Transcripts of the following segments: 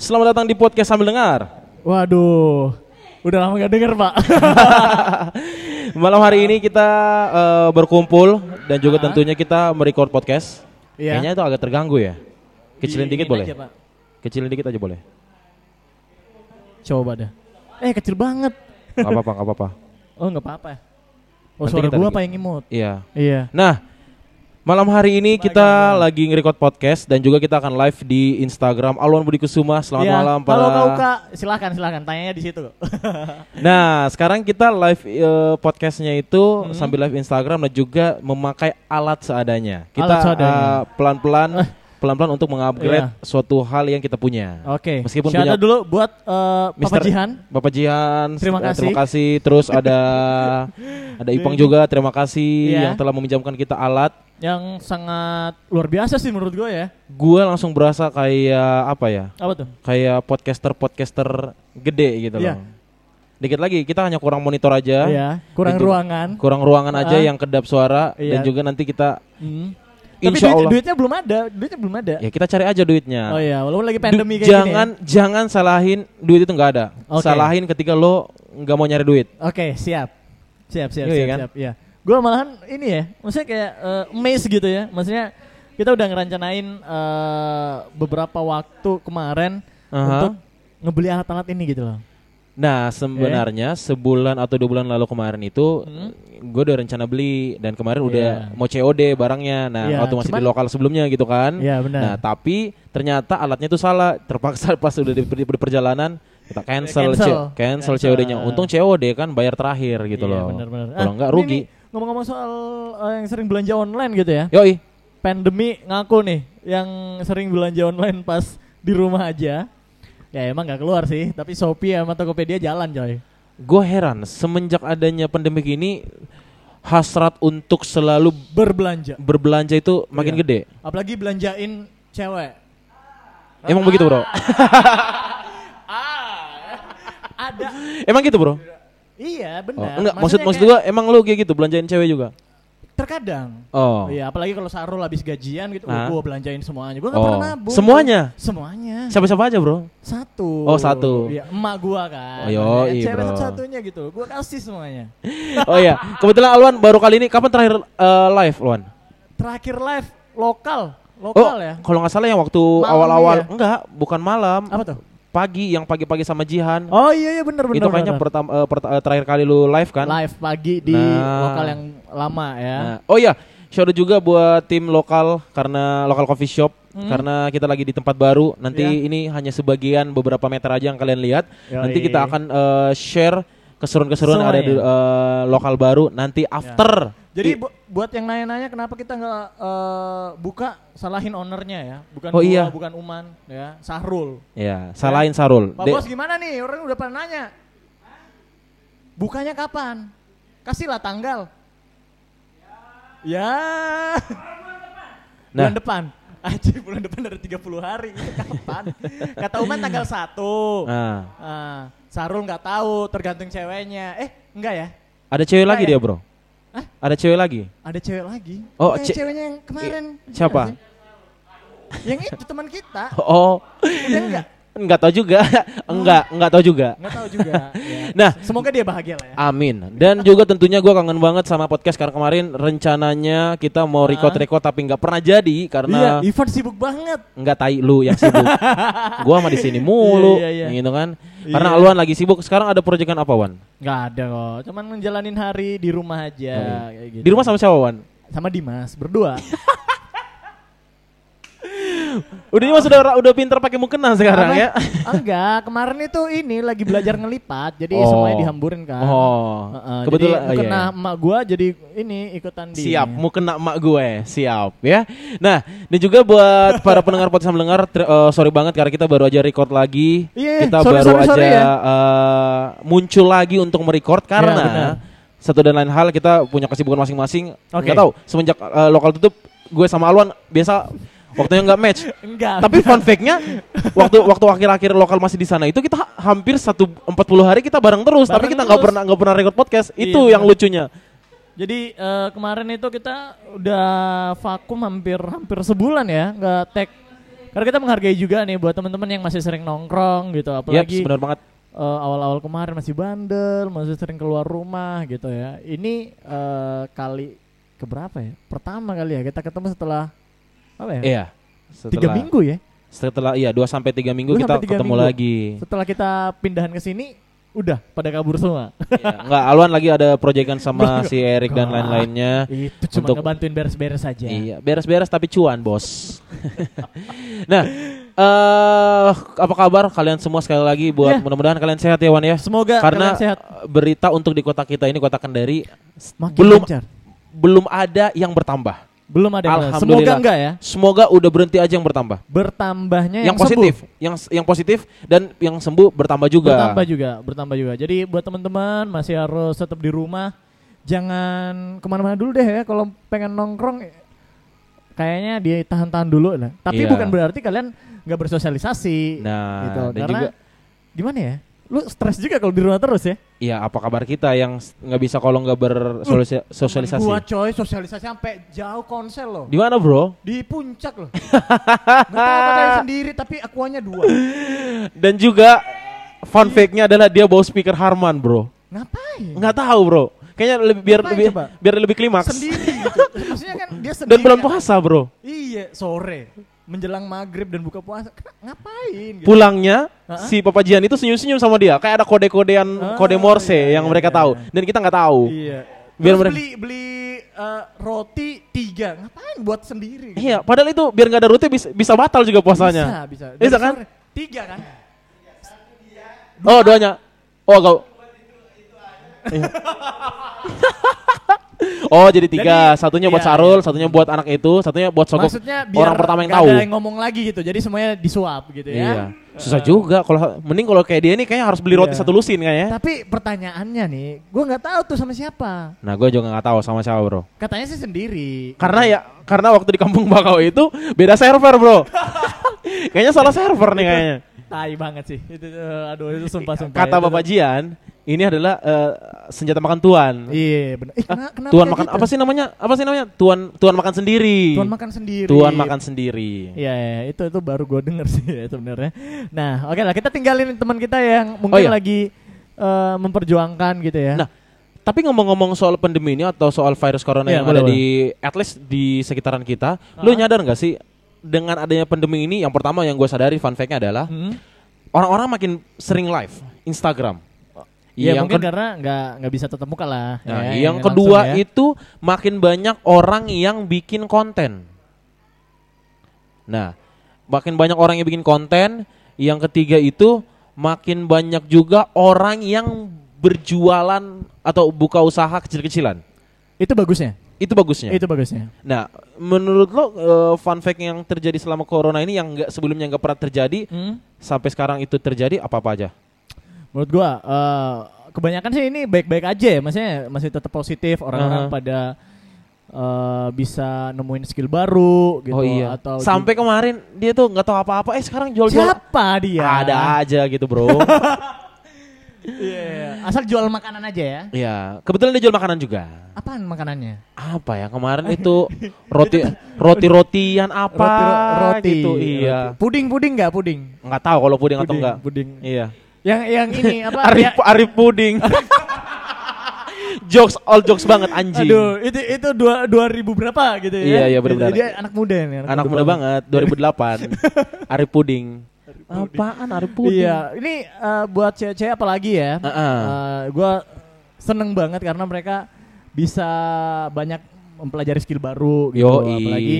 Selamat datang di podcast sambil dengar. Waduh, udah lama gak denger pak. Malam hari ini kita eh, berkumpul dan juga tentunya kita merecord podcast. Iya. Kayaknya itu agak terganggu ya. Kecilin Di- dikit boleh? aja, Pak. Kecilin dikit aja boleh. Coba dah. Eh kecil banget. Gak apa-apa, gak apa-apa. Oh nggak apa-apa. Oh Nanti suara gua apa yang imut? Iya. Iya. Nah, malam hari ini kita baik, lagi nge-record podcast dan juga kita akan live di Instagram Alwan Budi Kusuma. Selamat Iya. malam para. Halo Kak Uka, silakan silakan tanyanya di situ. Nah, sekarang kita live eh, podcastnya itu Hmm. sambil live Instagram dan juga memakai alat seadanya. Kita eh, pelan-pelan. pelan-pelan untuk mengupgrade Iya. suatu hal yang kita punya. Oke. Meskipun Shout punya- dulu buat Papa Mister- Jihan. Bapak Jihan, Terima eh, kasih. terima kasih. Terus ada ada Ipang juga, terima kasih Iya. yang telah meminjamkan kita alat. yang sangat luar biasa sih menurut gue ya. Gue langsung berasa kayak apa ya? Apa tuh? Kayak podcaster-podcaster gede gitu Iya. loh. Dikit lagi kita hanya kurang monitor aja. Iya. Kurang Dan juga- ruangan. Kurang ruangan aja Ah. yang kedap suara dan Iya. juga nanti kita Hmm. Tapi Insya duit- Allah duitnya belum ada, duitnya belum ada. ya kita cari aja duitnya. Oh iya, walaupun lagi Du- pandemi kayak jangan gini. ya. jangan salahin duit itu nggak ada. Oke. Salahin ketika lo nggak mau nyari duit. ya. Oke, siap. Siap, siap, Iya siap, kan? siap. Iya. Gua malahan ini ya, maksudnya kayak eh, amazed gitu ya. Maksudnya kita udah ngerencanain eh, beberapa waktu kemarin Aha. untuk ngebeli alat-alat ini gitu loh. Nah sebenarnya sebulan atau dua bulan lalu kemarin itu Hmm. gue udah rencana beli dan kemarin udah Iya. mau COD barangnya. Nah Iya, waktu masih di cuman- lokal sebelumnya gitu kan. Iya, benar. Nah tapi ternyata alatnya itu salah. Terpaksa pas udah di, di- di perjalanan kita cancel Cancel. C- cancel, Cancel. COD-nya. Untung COD kan bayar terakhir gitu Iya, loh. Kalau Ah, nggak ini rugi. Ngomong-ngomong soal eh, yang sering belanja online gitu ya. Yoi. Pandemi ngaku nih yang sering belanja online pas di rumah aja. Ya emang nggak keluar sih, tapi Shopee sama Tokopedia jalan coy. Gue heran semenjak adanya pandemi ini hasrat untuk selalu Berbelanja. berbelanja itu makin Iya. gede. Apalagi belanjain cewek. Emang begitu bro? Ada. Emang gitu bro? Iya Oh, benar. enggak, maksud maksud kayak gua emang lu kayak gitu belanjain cewek juga? Terkadang. Oh. Iya, apalagi kalau Sarul habis gajian gitu, Ah. gue belanjain semuanya. Gue gak Oh. pernah nabung. Semuanya? Semuanya. Siapa-siapa aja bro? Satu. Oh, satu. Iya, emak gua kan. Oh, yoi, Ya, Cewek satu-satunya gitu. Gua kasih semuanya. oh iya, kebetulan Alwan baru kali ini kapan terakhir eh, live Alwan? Terakhir live lokal, Oh, lokal ya. kalau nggak salah yang waktu awal-awal iya. enggak, bukan malam, Apa tuh? Pagi yang pagi-pagi sama Jihan. Oh iya iya bener bener. itu kayaknya bener. pertama eh, perta- eh, terakhir kali lu live kan? live pagi di Nah. lokal yang lama ya. Nah, oh iya, shout out juga buat tim lokal karena lokal coffee shop Hmm. karena kita lagi di tempat baru. Nanti Iya. ini hanya sebagian beberapa meter aja yang kalian lihat. Yoi. Nanti kita akan eh, share keseruan-keseruan ada di eh, lokal baru nanti after. Jadi I- bu- buat yang nanya-nanya kenapa kita nggak eh, buka salahin ownernya ya, bukan Oh, gua, iya. bukan Uman ya, Sahrul. ya, salahin Sarul. Pak De- Bos gimana nih? Orang udah pernah nanya. Bukanya kapan? Kasihlah tanggal. Ya. Nah. Bulan depan. Aja bulan depan dari 30 hari. Kapan? Kata Uman tanggal 1. Nah, Ah, Sarul nggak tahu, tergantung ceweknya. Eh, enggak ya? ada cewek Enggak lagi ya? dia, Bro. Hah? Ada cewek lagi. Ada cewek lagi. Oh, Eh, ce- ceweknya yang kemarin. Siapa? Yang itu teman kita. Oh, Udah enggak? Enggak tahu juga. enggak, enggak tahu juga. Enggak tahu juga. Ya. Nah, Semoga dia bahagia lah ya. Amin. Dan juga tentunya gue kangen banget sama podcast karena kemarin rencananya kita mau record-record tapi nggak pernah jadi Iya, karena Ivan sibuk banget. nggak tai lu yang sibuk. gua mah di sini mulu, Iya, iya, iya. gitu kan. Karena Iya. Alwan lagi sibuk. Sekarang ada proyekan apa, Wan? Nggak ada kok. Cuman menjalanin hari di rumah aja. kayak gitu. Di rumah sama siapa, Wan? sama Dimas berdua. Udah Dimas udah udah pinter pakai mukena sekarang Apa? ya. Enggak, kemarin itu ini lagi belajar ngelipat. Jadi Oh. semuanya dihamburin kan. Oh. Heeh, Kebetulan jadi oh, iya, kena iya. emak gua jadi ini ikutan di Siap, mau kena emak gue, siap ya. Nah, dan juga buat para pendengar podcast mendengar, sorry banget karena kita baru aja record lagi. Iya, kita sorry, baru sorry, aja sorry ya. eh, muncul lagi untuk merecord Iya, benar. karena satu dan lain hal kita punya kesibukan masing-masing. Oke. Nggak tahu semenjak eh, lokal tutup, gue sama Alwan biasa waktunya nggak match. Enggak. Tapi fun fact-nya waktu waktu akhir-akhir lokal masih di sana itu kita ha- hampir satu 40 hari kita bareng terus, tapi Bareng kita nggak pernah nggak pernah record podcast. Iya, Itu yang benar. lucunya. Jadi eh, kemarin itu kita udah vakum hampir hampir sebulan ya, nggak tag Karena kita menghargai juga nih buat teman-teman yang masih sering nongkrong gitu, apalagi benar banget. eh, awal-awal kemarin masih bandel, masih sering keluar rumah gitu ya. Ini eh, kali keberapa ya? Pertama kali ya kita ketemu setelah apa ya? Iya. Tiga Setelah- minggu ya. Setelah iya 2 sampai 3 minggu Dua kita tiga ketemu minggu. lagi. Setelah kita pindahan ke sini, udah pada kabur semua. Iya, Enggak, Alwan lagi ada proyekan sama si Erik dan lain-lainnya. Itu cuma Untuk- ngebantuin beres-beres aja. Iya, beres-beres tapi cuan, Bos. nah, eh apa kabar kalian semua sekali lagi buat Iya. mudah-mudahan kalian sehat ya Wan ya. Semoga Karena kalian sehat. berita untuk di kota kita ini kota Kendari Makin belum lancar. belum ada yang bertambah. Belum ada yang. Semoga enggak ya. Semoga udah berhenti aja yang bertambah. Bertambahnya yang, yang, positif, sembuh. yang yang positif dan yang sembuh bertambah juga. Bertambah juga, bertambah juga. Jadi buat teman-teman masih harus tetap di rumah. Jangan ke mana-mana dulu deh ya. Kalau pengen nongkrong, kayaknya ditahan-tahan dulu lah. Tapi Iya. bukan berarti kalian nggak bersosialisasi. Nah, gitu. dan Karena juga gimana ya? Lu stres juga kalau di rumah terus ya? ya apa kabar kita yang nggak bisa kalau nggak bersosialisasi. Temen Gua coy sosialisasi sampai jauh konsel loh. Di mana, Bro? Di puncak loh. Gak tahu sendiri tapi akuannya dua. Dan juga fun fact-nya adalah dia bawa speaker Harman, Bro. Ngapain? Nggak tahu, Bro. Kayaknya lebih biar Ngapain lebih coba? biar lebih klimaks. Sendiri gitu. Maksudnya kan dia sendiri. Dan bulan puasa, Bro. Iya, sore. Menjelang maghrib dan buka puasa. Ngapain gitu? Pulangnya Ha-ha. si Papa Jian itu senyum-senyum sama dia. Kayak ada kode-kodean Ah, kode Morse iya, yang iya, mereka iya. tahu dan kita nggak tahu. Iya. Biar mereka- beli beli eh, roti tiga. Ngapain buat sendiri? gitu? Iya, padahal itu biar nggak ada rute bisa, bisa batal juga puasanya. Bisa, bisa. Bisa Dari kan? sore. Tiga kan? Oh, doanya. Oh, kau. Iya. Oh, jadi tiga. Jadi, satunya buat iya, Sarul, iya. satunya buat anak itu, satunya buat sokok Maksudnya biar orang pertama yang tahu. ada yang ngomong lagi gitu. Jadi semuanya disuap gitu ya. Iya. Susah juga kalau mending kalau kayak dia nih kayaknya harus beli roti Iya. satu lusin kayaknya. Tapi pertanyaannya nih, gua nggak tahu tuh sama siapa. Nah, gue juga nggak tahu sama siapa, Bro. Katanya sih sendiri. Karena ya karena waktu di Kampung Bakau itu beda server, Bro. kayaknya salah server nih kayaknya. Tai banget sih. Itu eh, aduh itu sumpah-sumpah. Kata Itu- Bapak Jian, ini adalah eh, senjata makan tuan. Iya, benar. Ih, kena- kenapa Tuan makan gitu? apa sih namanya? Apa sih namanya? Tuan tuan makan sendiri. Tuan makan sendiri. Tuan makan sendiri. Iya, iya, itu itu baru gue denger sih ya sebenarnya. Nah, oke lah kita tinggalin teman kita yang mungkin Oh, iya. lagi eh, memperjuangkan gitu ya. Nah, Tapi ngomong-ngomong soal pandemi ini atau soal virus corona Iya, yang boleh, ada boleh. di at least di sekitaran kita, lu Ah. nyadar nggak sih dengan adanya pandemi ini yang pertama yang gue sadari fun fact-nya adalah Hmm. orang-orang makin sering live Instagram. Ya yang mungkin karena nggak nggak bisa tetap muka lah. Nah, ya, yang langsung kedua ya. itu makin banyak orang yang bikin konten. Nah, makin banyak orang yang bikin konten. Yang ketiga itu makin banyak juga orang yang berjualan atau buka usaha kecil-kecilan. itu bagusnya. Itu bagusnya. Itu bagusnya. Nah, menurut lo eh, fun fact yang terjadi selama corona ini yang nggak sebelumnya nggak pernah terjadi Hmm. sampai sekarang itu terjadi apa apa aja? Menurut gua eh, kebanyakan sih ini baik-baik aja ya, maksudnya masih tetap positif orang-orang Aha. pada eh, bisa nemuin skill baru gitu oh iya. atau sampai kemarin dia tuh nggak tahu apa-apa. Eh sekarang ju- jual-jual siapa dia? ada aja gitu bro. Iya, asal jual makanan aja ya. Iya, kebetulan dia jual makanan juga. Apaan makanannya? Apa ya kemarin itu roti roti rotian apa roti, roti. gitu. Iya. Roti. Puding puding nggak puding? Nggak tahu kalau puding, atau Puding, enggak. Puding. Iya. Yang yang ini apa? Arif ya- Arif puding. jokes all jokes banget anjing. Aduh, itu itu dua dua ribu berapa gitu ya? Iya, iya, benar-benar. Dia anak muda nih. Anak muda banget 2008. Arif puding. Apaan Arif puding? Iya, ini eh, buat cewek-cewek apalagi ya? Heeh. Eh, gua seneng banget karena mereka bisa banyak mempelajari skill baru gitu. Yoi. Apalagi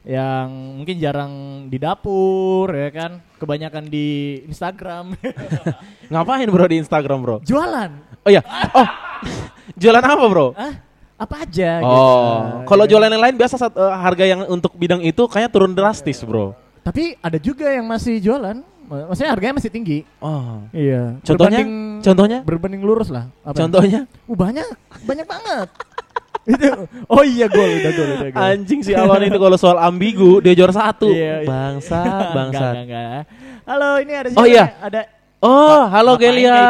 yang mungkin jarang di dapur ya kan, kebanyakan di Instagram. Ngapain bro di Instagram bro? Jualan. Oh iya. Oh. jualan apa bro? Ah, apa aja gitu. Oh, kalau Ya kan? jualan yang lain biasa sat- eh, harga yang untuk bidang itu kayaknya turun drastis, bro. Tapi ada juga yang masih jualan. Maksudnya harganya masih tinggi. Oh. Iya. Contohnya? Berbanding- Contohnya? berbanding lurus lah. Apa? Contohnya Uh, banyak, banyak banget. itu. Oh iya gol, udah gol, udah gol. anjing si Alwan itu kalau soal ambigu dia juara satu. Iya, iya. Bangsat, Enggak, enggak, enggak. Halo, ini ada Oh siapa iya. nih? Ada Oh, halo Gelia.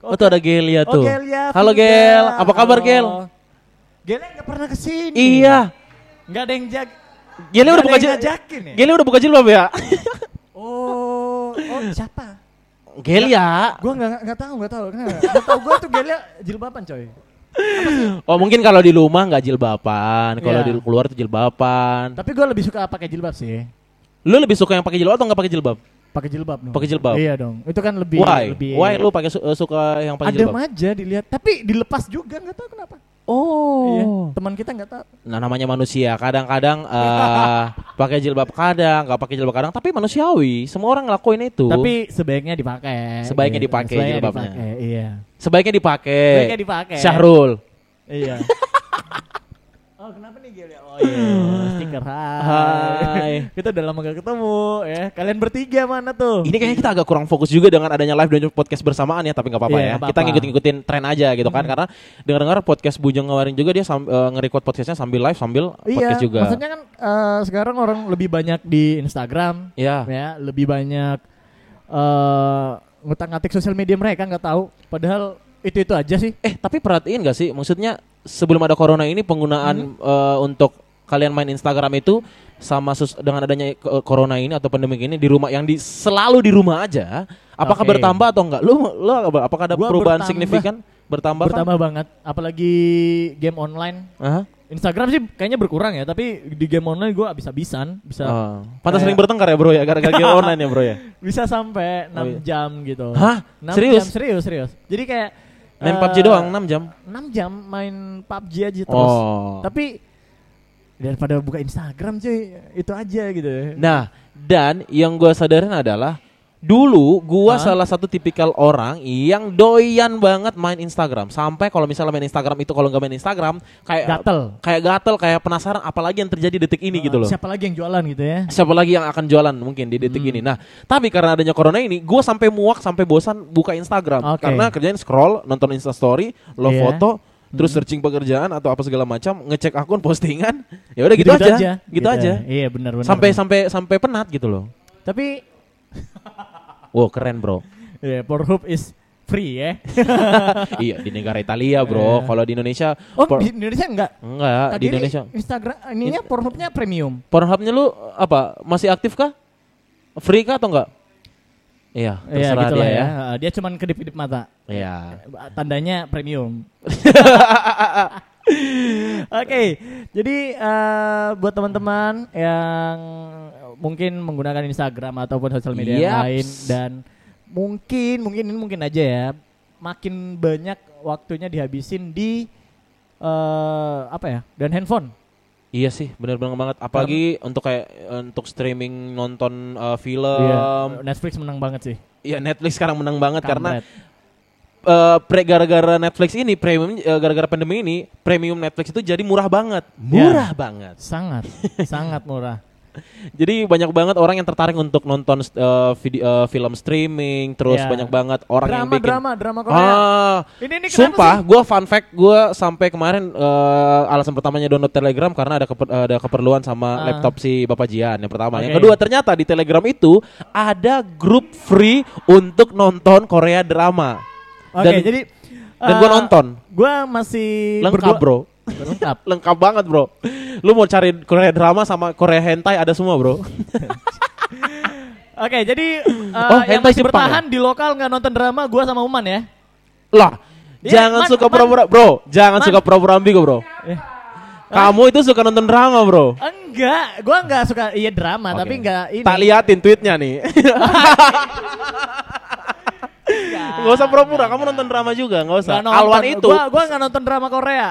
Oh, tuh ada Gelia Oh, tuh. Gelia. Halo. Gel, apa kabar Halo. Gel? Gelia enggak pernah ke sini. Iya. Enggak ada yang jag Gele udah Nggak buka jilbab. ya? Gele udah buka jilbab ya? Oh, oh siapa? Gelia. Gua nggak nggak tahu nggak tahu. Nggak tahu gua tuh Gelia jilbaban coy. Oh mungkin kalau di rumah nggak jilbaban, kalau Iya. di keluar tuh jilbaban. Tapi gua lebih suka pakai jilbab sih. Lu lebih suka yang pakai jilbab atau nggak pakai jilbab? Pakai jilbab dong. Pakai jilbab. Iya dong. Itu kan lebih Why? lebih Why lu pakai su- eh, suka yang pakai Adem jilbab? aja dilihat, tapi dilepas juga nggak tahu kenapa. Oh. Iya, teman kita nggak tahu. Nah namanya manusia, kadang-kadang eh pakai jilbab kadang, nggak pakai jilbab kadang, tapi manusiawi. Semua orang ngelakuin itu. Tapi sebaiknya dipakai. Sebaiknya Gitu. dipakai Sebaiknya jilbabnya. dipakai, Iya. sebaiknya dipakai. Sebaiknya dipakai. Syahrul. Iya. oh kenapa nih Gel ya? Oh iya, stiker hai. Hai. kita udah lama gak ketemu ya. Kalian bertiga mana tuh? Ini kayaknya kita agak kurang fokus juga dengan adanya live dan podcast bersamaan ya, tapi nggak apa-apa Iya, ya. nggak Kita apa-apa. ngikut-ngikutin tren aja gitu kan, karena dengar-dengar podcast Bujang kemarin juga dia sam- eh, nge-record podcastnya sambil live sambil Iya, podcast juga. maksudnya kan eh, sekarang orang lebih banyak di Instagram, Iya. ya, lebih banyak eh ngutak-ngatik sosial media mereka nggak tahu. Padahal itu itu aja sih. Eh tapi perhatiin gak sih, maksudnya sebelum ada corona ini penggunaan eh, untuk kalian main Instagram itu sama sus- dengan adanya corona ini atau pandemi ini di rumah yang di selalu di rumah aja, apakah Oke. bertambah atau enggak? Lu lu apa- apakah ada Gua perubahan bertambah. signifikan? Bertambah, kan? Bertambah banget, apalagi game online. Aha. Instagram sih kayaknya berkurang ya, tapi di game online gue abis-abisan, bisa Oh. Pantas sering bertengkar ya bro ya gara-gara game online ya bro ya. bisa sampai 6 Oh, iya. jam gitu. Hah? 6 Serius? Jam, serius, serius. Jadi kayak Main eh, PUBG doang 6 jam. 6 jam main PUBG aja terus. Oh. Tapi daripada buka Instagram cuy, itu aja gitu. Nah, dan yang gua sadarin adalah dulu gua Hah? salah satu tipikal orang yang doyan banget main Instagram. Sampai kalau misalnya main Instagram itu kalau nggak main Instagram kayak Gatel. kayak gatel, kayak penasaran apalagi yang terjadi detik ini gitu loh. Siapa lagi yang jualan gitu ya? Siapa lagi yang akan jualan mungkin di detik Hmm. ini. Nah, tapi karena adanya corona ini, gua sampai muak sampai bosan buka Instagram Oke. karena kerjaan scroll, nonton Insta story, lo Iya. foto, terus Hmm. searching pekerjaan atau apa segala macam, ngecek akun postingan, ya udah gitu, Gitu-gitu aja, gitu aja. Iya benar benar. Sampai sampai sampai penat gitu loh. Tapi Wow, keren, Bro. ya Pornhub is free ya. iya, di negara Italia, Bro. Iya. Kalau di Indonesia Oh, por- di Indonesia enggak? enggak, Tadi di ini Indonesia. Instagram ininya Pornhubnya premium. Pornhub-nya lu apa? Masih aktif kah? Free kah atau enggak? Iya, Iya terserah gitu dia ya. ya. Dia cuman kedip-kedip mata. Iya. Tandanya premium. Oke, jadi eh, buat teman-teman yang mungkin menggunakan Instagram ataupun sosial media yang lain dan mungkin mungkin ini mungkin aja ya, makin banyak waktunya dihabisin di eh apa ya? Dan handphone. Iya sih, benar-benar banget. Apalagi untuk kayak untuk streaming nonton eh, film. Iya, Netflix menang banget sih. Iya, Netflix sekarang menang banget karena Kampret. eh, pre gara-gara Netflix ini premium eh, gara-gara pandemi ini premium Netflix itu jadi murah banget. Iya. Murah banget. sangat sangat murah. Jadi banyak banget orang yang tertarik untuk nonton eh, video eh, film streaming, terus Iya. banyak banget orang yang drama bikin drama drama Korea. Ah, ini ini sumpah, gue fun fact, gue sampai kemarin eh, alasan pertamanya download Telegram karena ada keper- ada keperluan sama Ah. laptop si Bapak Jian yang pertama. Yang Oke. kedua ternyata di Telegram itu ada grup free untuk nonton Korea drama. Oke, dan- jadi Dan gue eh, nonton, Gua masih lengkap berdua- bro, Lengkap. lengkap banget bro. Lu mau cari Korea drama sama Korea hentai ada semua bro. Oke, jadi eh, Oh, yang hentai masih Jepang bertahan di lokal nggak nonton drama gua sama Uman ya. lah, Iya, jangan Man, suka pura-pura bro, jangan Man. suka pura-pura ambigu bro. Eh, Kamu itu suka nonton drama bro. enggak, gua enggak suka iya drama Oke. tapi enggak ini. Tak liatin tweetnya nih. Enggak. Gak usah pura-pura, kamu nonton drama juga, gak usah. Nonton. Alwan itu, Gua gua enggak nonton drama Korea.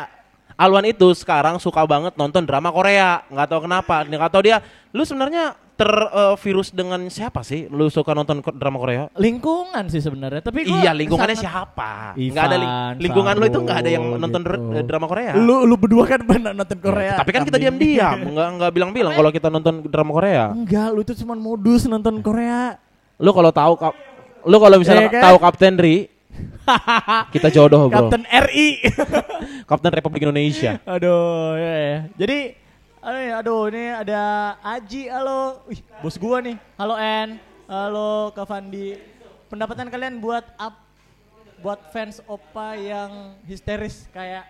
Alwan itu sekarang suka banget nonton drama Korea. Nggak tahu kenapa, nggak tahu dia. Lu sebenarnya tervirus dengan siapa sih? Lu suka nonton drama Korea? Lingkungan sih sebenarnya, tapi gua Iya, lingkungannya sangat- siapa? Ivan, Nggak ada ling- lingkungan lu itu nggak ada yang nonton gitu. eh, drama Korea. Lu lu berdua kan pernah nonton Korea. Tapi kan kita diam-diam, nggak nggak bilang-bilang kalau kita nonton drama Korea. Enggak, lu itu cuma modus nonton Korea. Lu kalau tahu lu kalau misalnya Iya kan? tahu Kapten Ri, kita jodoh, Bro. Kapten RI. Kapten Republik Indonesia. aduh, ya, ya. Jadi aduh, aduh ini ada Aji, halo. Wih, bos gua nih. Halo En. Halo Kak Fandi. Pendapatan kalian buat up buat fans Opa yang histeris kayak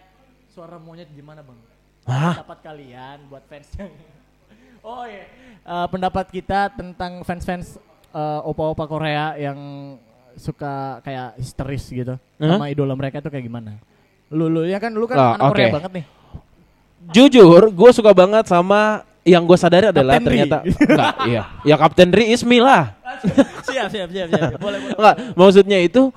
suara monyet gimana, Bang? Hah? Pendapat kalian buat fans yang Oh iya. Eh, pendapat kita tentang fans-fans eh, opa-opa Korea yang suka kayak histeris gitu Hah? sama idola mereka tuh kayak gimana? Lu lu ya kan lu kan Ah, anak Korea oke. banget nih. Jujur, gue suka banget sama yang gue sadari adalah Ri. ternyata enggak, iya. Ya Kapten Ri Ismi lah. siap, siap, siap, siap. Boleh, boleh. Enggak, maksudnya itu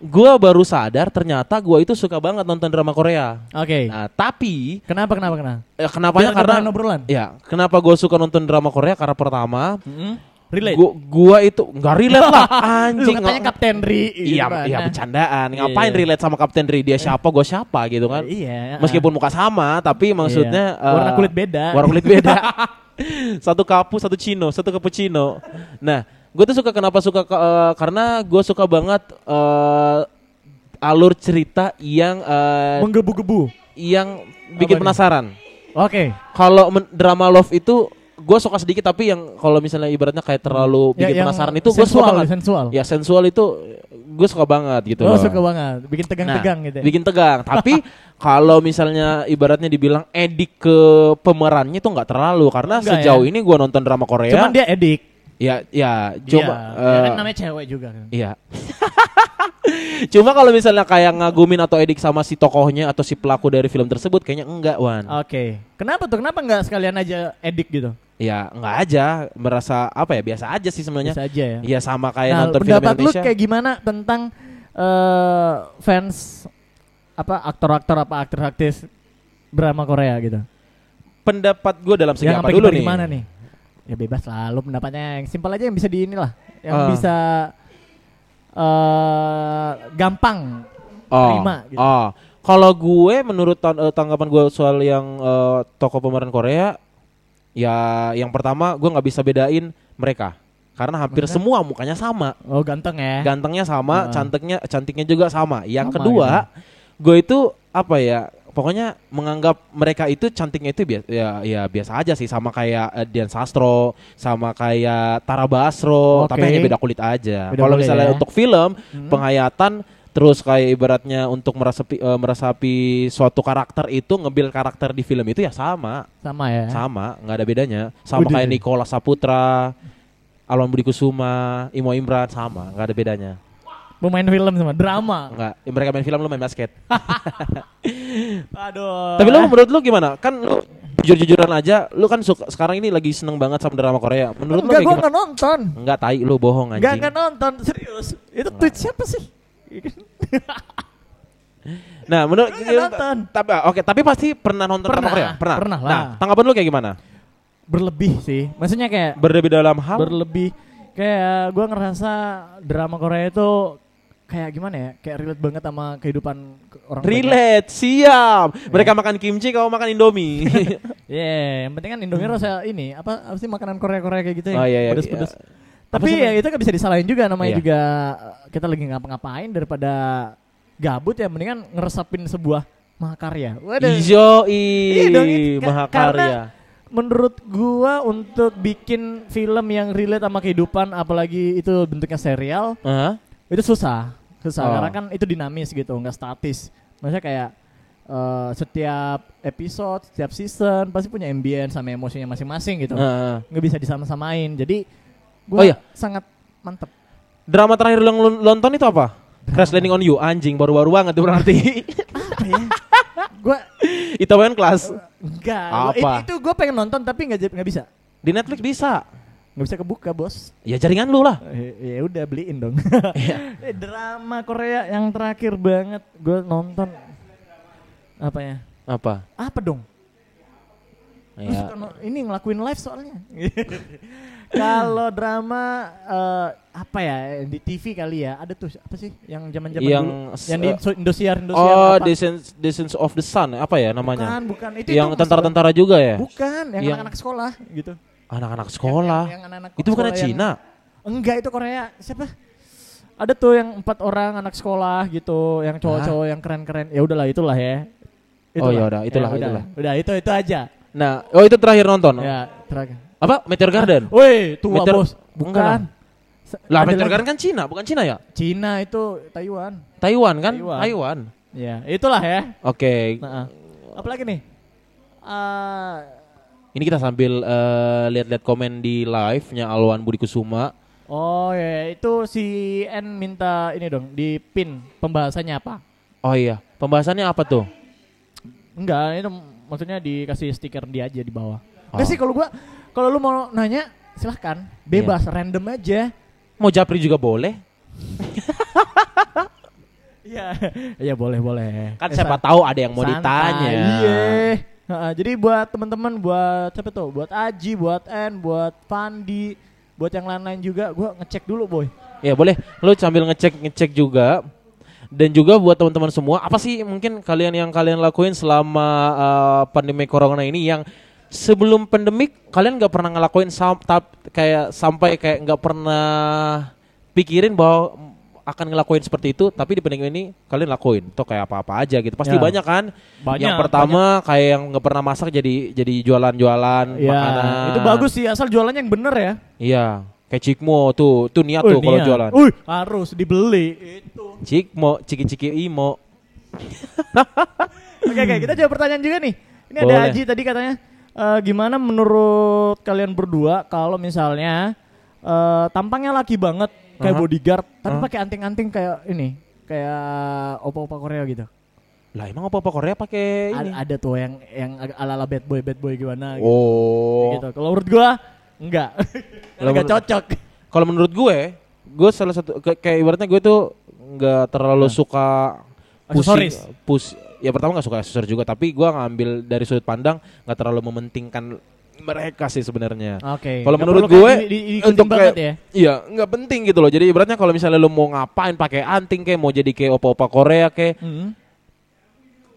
gue baru sadar ternyata gue itu suka banget nonton drama Korea. Oke. Nah, tapi Kenapa kenapa kenapa? eh, kenapanya Biar karena obrolan. ya, kenapa gue suka nonton drama Korea karena pertama Relate. gua, gua itu nggak relate lah Lu anjing. katanya Kapten Ri. Iya, gimana? iya bercandaan. Ngapain Iya. relate sama Kapten Ri? Dia siapa, gue siapa gitu kan. Iya. Meskipun muka sama, tapi maksudnya Iya. warna kulit beda. Warna kulit beda. satu kapu, satu cino, satu cappuccino. Nah, gue tuh suka kenapa suka eh, karena gue suka banget eh, alur cerita yang eh, menggebu-gebu. yang bikin Apa penasaran. Oke. Kalau men- drama love itu gue suka sedikit tapi yang kalau misalnya ibaratnya kayak terlalu Ya, bikin penasaran itu gue suka banget. sensual. Ya sensual itu gue suka banget gitu Oh, loh. suka banget. Bikin tegang-tegang Nah, gitu. ya. Bikin tegang. Tapi kalau misalnya ibaratnya dibilang edik ke pemerannya itu nggak terlalu karena Enggak sejauh ya? ini gua nonton drama Korea. Cuman dia edik. ya ya coba Iya, ya kan eh, namanya cewek juga kan. Iya. Cuma kalau misalnya kayak ngagumin atau edik sama si tokohnya atau si pelaku dari film tersebut kayaknya enggak, Wan. Oke. Kenapa tuh? Kenapa nggak sekalian aja edik gitu? Ya, enggak aja, merasa apa ya? Biasa aja sih sebenarnya. Bisa aja ya. Iya sama kayak Nah, nonton film pendapat lu Indonesia. kayak gimana tentang eh, fans apa aktor-aktor apa aktris-aktris drama Korea gitu? Pendapat gue dalam segi yang apa dulu nih? gimana nih? Ya bebas lah, lu pendapatnya yang simpel aja yang bisa di inilah, yang Ah. bisa eh gampang Oh, terima gitu. oh. Kalau gue menurut eh, tanggapan gue soal yang eh, tokoh pemeran Korea, ya yang pertama gue nggak bisa bedain mereka karena hampir Maksudnya? semua mukanya sama, Oh ganteng ya. gantengnya sama, Ah. cantiknya cantiknya juga sama. Yang Sama kedua, gue itu apa ya? Pokoknya menganggap mereka itu cantiknya itu biasa ya, ya biasa aja sih sama kayak eh, Dian Sastro, sama kayak Tara Basro, Oke. tapi hanya beda kulit aja. Kalau misalnya ya. untuk film, Hmm. penghayatan terus kayak ibaratnya untuk meresapi eh, meresapi suatu karakter itu ngebil karakter di film itu ya sama sama ya. sama nggak ada bedanya sama Udah. kayak Nicola Saputra Alwan Budi Kusuma Imo Imran sama nggak ada bedanya Pemain film sama drama. nggak ya, mereka main film lu main basket Aduh. tapi lu menurut lu gimana kan lu jujur-jujuran aja lu kan suka sekarang ini lagi seneng banget sama drama Korea menurut lu Enggak, kayak gua nggak nonton. Enggak tai lu bohong Enggak anjing nggak nonton serius. Itu tweet siapa sih? Nah, menurut nonton. Tapi oke, tapi pasti pernah nonton drama Pernah, Korea? Pernah. pernah lah. Nah, tanggapan lu kayak gimana? Berlebih sih. Maksudnya kayak Berlebih dalam hal berlebih kayak gua ngerasa drama Korea itu kayak gimana ya? Kayak relate banget sama kehidupan ke- orang banyak. relate, siap. Mereka makan kimchi, kamu makan Indomie. Iya, yang penting kan Indomie rasa ini apa, apa sih makanan Korea-Korea kayak gitu ya? Oh, iya, iya, Pedes-pedes. iya. Tapi ya itu kan bisa disalahin juga namanya Iya. juga eh, kita lagi ngapa-ngapain daripada gabut ya mendingan ngeresapin sebuah mahakarya. Waduh. Ijo Iya dong, itu ka- Mahakarya. Menurut gua untuk bikin film yang relate sama kehidupan apalagi itu bentuknya serial Hah? Itu susah. Susah Oh. karena kan itu dinamis gitu, nggak statis. Maksudnya kayak eh, setiap episode, setiap season pasti punya ambience sama emosinya masing-masing gitu. Heeh. Nggak bisa disama-samain. Jadi Oh gua iya. sangat mantep. Drama terakhir yang lu nonton itu apa? Crash Landing on You, anjing baru-baru banget tuh berarti. Apa ya? gua Itaewon Class enggak. Apa? Itu gua pengen nonton tapi nggak nggak bisa. di Netflix bisa. Nggak bisa kebuka, Bos. Ya jaringan lu lah. Eh, Ya udah beliin dong. Iya. Eh, Drama Korea yang terakhir banget gua nonton apa ya? Apa? Apa dong? Ya. suka no- ini ngelakuin live soalnya. Kalau drama eh, apa ya di TV kali ya ada tuh apa sih yang zaman-zaman Yang dulu yang di Indo- Indosiar Indosiar Oh, apa? Descent, Descent of the Sun, apa ya namanya? Bukan, bukan. Itu yang tentara-tentara juga ya? Bukan, Yang- anak-anak sekolah gitu. Anak-anak sekolah. Yang, yang anak-anak itu bukan sekolah yang- Cina. Enggak, itu Korea. Siapa? Ada tuh yang empat orang anak sekolah gitu, yang cowok-cowok yang keren-keren. Ya udahlah itulah ya. Oh, ya udah, itulah, Ya udah, itulah. Udah, itu itu aja. Nah, oh itu terakhir nonton. Ya, terakhir. Apa? Meteor Garden. Woi, tua Meteor- bos. Enggak Bukan. Lah, Meteor. Garden kan Cina, bukan Cina ya? Cina itu Taiwan. Taiwan kan? Taiwan. Taiwan. Ya, itulah ya. Oke. Nah, apalagi nih? Ah, Ini kita sambil eh, lihat-lihat komen di live-nya Alwan Budi Kusuma. Oh ya, itu si N minta ini dong di pin pembahasannya apa? Oh iya, pembahasannya apa tuh? Enggak, itu maksudnya dikasih stiker dia aja di bawah. Oh. Enggak sih kalau gua kalau lu mau nanya silahkan bebas random aja. Mau japri juga boleh. Iya, iya boleh boleh. Kan Eh, siapa tahu ada yang mau santai, ditanya. Iya. Heeh, jadi buat teman-teman, buat siapa tuh? Buat Aji, buat N, buat Pandi, buat yang lain-lain juga, gua ngecek dulu boy. Ya boleh, lu sambil ngecek ngecek juga. Dan juga buat teman-teman semua, apa sih mungkin kalian yang kalian lakuin selama uh, pandemi corona ini yang sebelum pandemik kalian nggak pernah ngelakuin sam kayak sampai kayak nggak pernah pikirin bahwa akan ngelakuin seperti itu, tapi di pandemi ini kalian lakuin. Tuh kayak apa-apa aja gitu. Pasti Ya. banyak kan? Banyak, yang pertama kayak yang nggak pernah masak jadi jadi jualan-jualan Ya, makanan. itu bagus sih asal jualannya yang bener ya. Iya, kayak Cikmo tuh, tuh niat tuh Wih, kalau niat. jualan. Wih, harus dibeli itu. Cikmo, ciki-ciki imo. Oke, oke, kita jawab pertanyaan juga nih. Ini ada Boleh. Aji tadi katanya eh, gimana menurut kalian berdua kalau misalnya eh, tampangnya laki banget kayak Aha. bodyguard tapi Aha. pakai anting-anting kayak ini, kayak opa-opa Korea gitu. Lah emang apa-apa Korea pakai ini? A- ada tuh yang yang ala-ala bad boy, bad boy gimana gitu. Oh. gitu. Kalau menurut gua enggak. Kalau enggak cocok. Kalau menurut gue, gue salah satu kayak ibaratnya gue tuh nggak terlalu Nah. suka Aksesoris. pus ya pertama nggak suka aksesoris juga tapi gue ngambil dari sudut pandang nggak terlalu mementingkan mereka sih sebenarnya Oke. Kalau nggak menurut gue, di- di- untuk banget kayak- ya. Iya, nggak penting gitu loh. Jadi ibaratnya kalau misalnya lu mau ngapain pakai anting kayak mau jadi kayak opa-opa Korea kayak Hmm.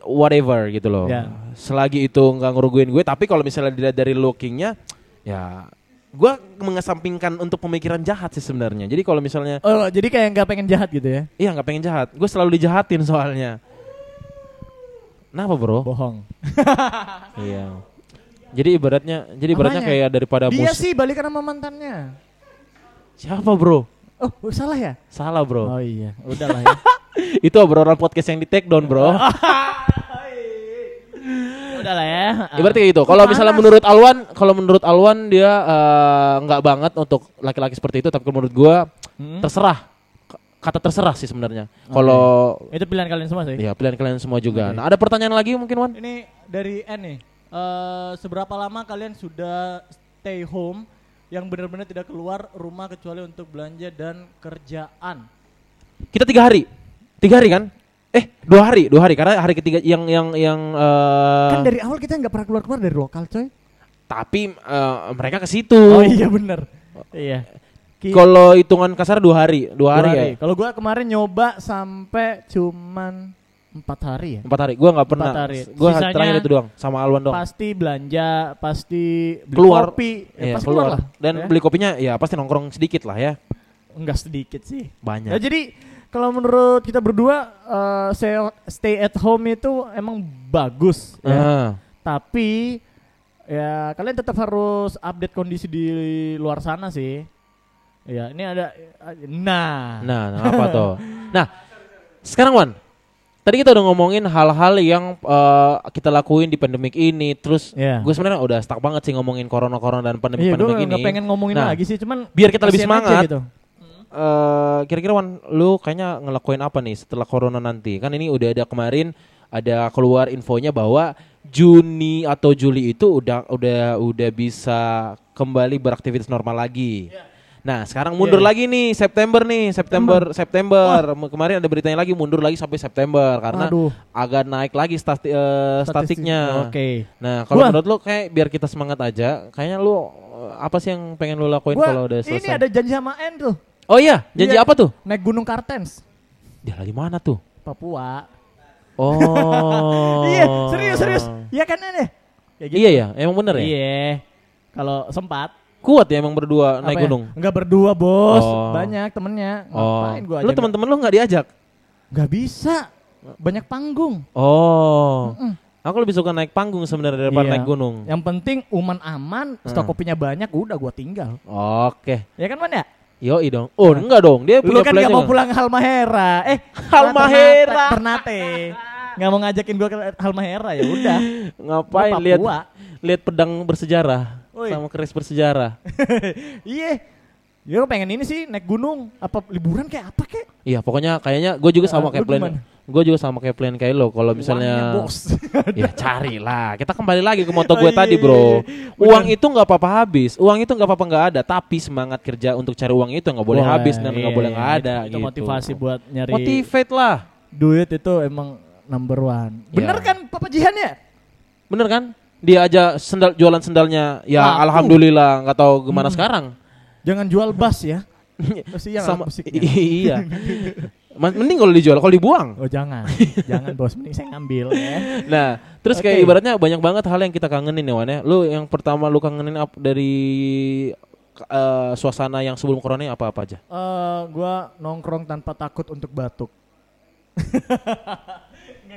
whatever gitu loh. Ya. Selagi itu nggak ngeruguin gue, tapi kalau misalnya dilihat dari lookingnya, ya gue mengesampingkan untuk pemikiran jahat sih sebenarnya. Jadi kalau misalnya, Oh, jadi kayak nggak pengen jahat gitu ya? iya nggak pengen jahat, gue selalu dijahatin soalnya. Kenapa bro? Bohong. iya. Jadi ibaratnya, jadi ibaratnya Apanya? kayak daripada Dia sih balikan sama mantannya. Siapa bro? Oh, salah ya? Salah bro. Oh iya, udahlah ya. Itu obrolan podcast yang di take down bro. udahlah ya. Ibaratnya kayak gitu. Kalau misalnya menurut Alwan, kalau menurut Alwan dia eh, nggak banget untuk laki-laki seperti itu, tapi menurut gua Hmm? terserah. Kata terserah sih sebenarnya. Kalau itu pilihan kalian semua sih. ya pilihan kalian semua juga. Oke. Nah, ada pertanyaan lagi mungkin Wan? Ini dari N nih. Eh, seberapa lama kalian sudah stay home yang benar-benar tidak keluar rumah kecuali untuk belanja dan kerjaan? Kita tiga hari, tiga hari kan? Eh, dua hari, dua hari karena hari ketiga yang yang yang eh, Kan dari awal kita nggak pernah keluar-keluar dari lokal, coy. tapi eh, mereka ke situ. Oh iya bener. Iya. Kalau hitungan kasar dua hari, dua dua hari, hari. ya. Kalau gua kemarin nyoba sampai cuman empat hari ya. Empat hari. Gua nggak pernah. Sisanya terakhir itu doang sama Alwan doang. Pasti belanja, pasti beli keluar kopi, ya, Iya, pasti keluar. keluar lah. Dan Ya. beli kopinya ya pasti nongkrong sedikit lah ya. enggak sedikit sih. Banyak. Ya, jadi kalau menurut kita berdua eh, stay, at home itu emang bagus ya. Ah. Tapi ya kalian tetap harus update kondisi di luar sana sih. Ya, ini ada nah. Nah, nah, apa tuh? Nah, sekarang Wan, tadi kita udah ngomongin hal-hal yang eh, kita lakuin di pandemik ini. Terus Iya. gue sebenarnya udah stuck banget sih ngomongin corona-corona dan Iya, gue pandemik-pandemik ini. nggak pengen ngomongin Nah, lagi sih, cuman biar kita lebih semangat. gitu. Eh, kira-kira Wan, lu kayaknya ngelakuin apa nih setelah corona nanti? Kan ini udah ada kemarin ada keluar infonya bahwa Juni atau Juli itu udah udah udah bisa kembali beraktivitas normal lagi. Nah, sekarang mundur Iya, iya. lagi nih September nih, September September. Kemarin ada beritanya lagi mundur lagi sampai September karena Aduh. agak naik lagi stati- Statistik. statiknya. Oke. Nah, kalau menurut lu kayak biar kita semangat aja, kayaknya lu eh, apa sih yang pengen lu lakuin kalau udah ini selesai? ada janji sama N tuh, Oh iya, janji Iya. apa tuh? naik Gunung Kartens, Dia lagi mana tuh? Papua. Oh. Iya, serius serius. Iya kan ya? Ya gitu. Iya ya, emang bener ya? Iya. Kalau sempat. Kuat ya emang berdua naik Apa ya? gunung. Enggak berdua, Bos. Oh. Banyak temennya. Oh. Ngapain gua Lu teman-teman lu nggak diajak? Gak bisa. Banyak panggung. Oh. Mm-mm. Aku lebih suka naik panggung sebenarnya daripada Iya. naik gunung. Yang penting uman aman, stok Hmm. kopinya banyak, udah gua tinggal. Oke. Ya kan Man ya? Yoi dong. Oh, enggak dong. Dia Lu punya kan gak mau pulang Halmahera. Eh, Halmahera. Ternate. Nggak mau ngajakin gua ke Halmahera ya udah. Ngapain lihat lihat pedang bersejarah Woi. sama keris bersejarah. Iya. Ya pengen ini sih naik gunung. Apa liburan kayak apa kek? Iya, pokoknya kayaknya gue juga Nah, sama kayak plan. Gue juga sama kayak plan kayak lo. Kalau misalnya Uangnya, bos. ya carilah. Kita kembali lagi ke moto Oh, gue iya, tadi, iya, Bro. iya. Uang Bener. itu nggak apa-apa habis. Uang itu nggak apa-apa nggak ada, tapi semangat kerja untuk cari uang itu nggak boleh Wah, habis dan nggak iya, boleh nggak ada itu, gitu. Itu motivasi buat nyari Motivate lah. duit itu emang number one. Bener Ya. kan Papa Jihan ya? Bener kan? Dia aja sendal jualan sendalnya ya Laku. alhamdulillah nggak tahu gimana Hmm. sekarang. Jangan jual bas ya. Pasti yang Sama musiknya. iya. Mending kalau dijual, kalau dibuang. Oh jangan, jangan bos, mending saya ngambil ya. Nah, terus kayak Oke. ibaratnya banyak banget hal yang kita kangenin ya Wan ya. Lu yang pertama lu kangenin ap- dari eh, suasana yang sebelum corona ini apa-apa aja? Eh, gua nongkrong tanpa takut untuk batuk.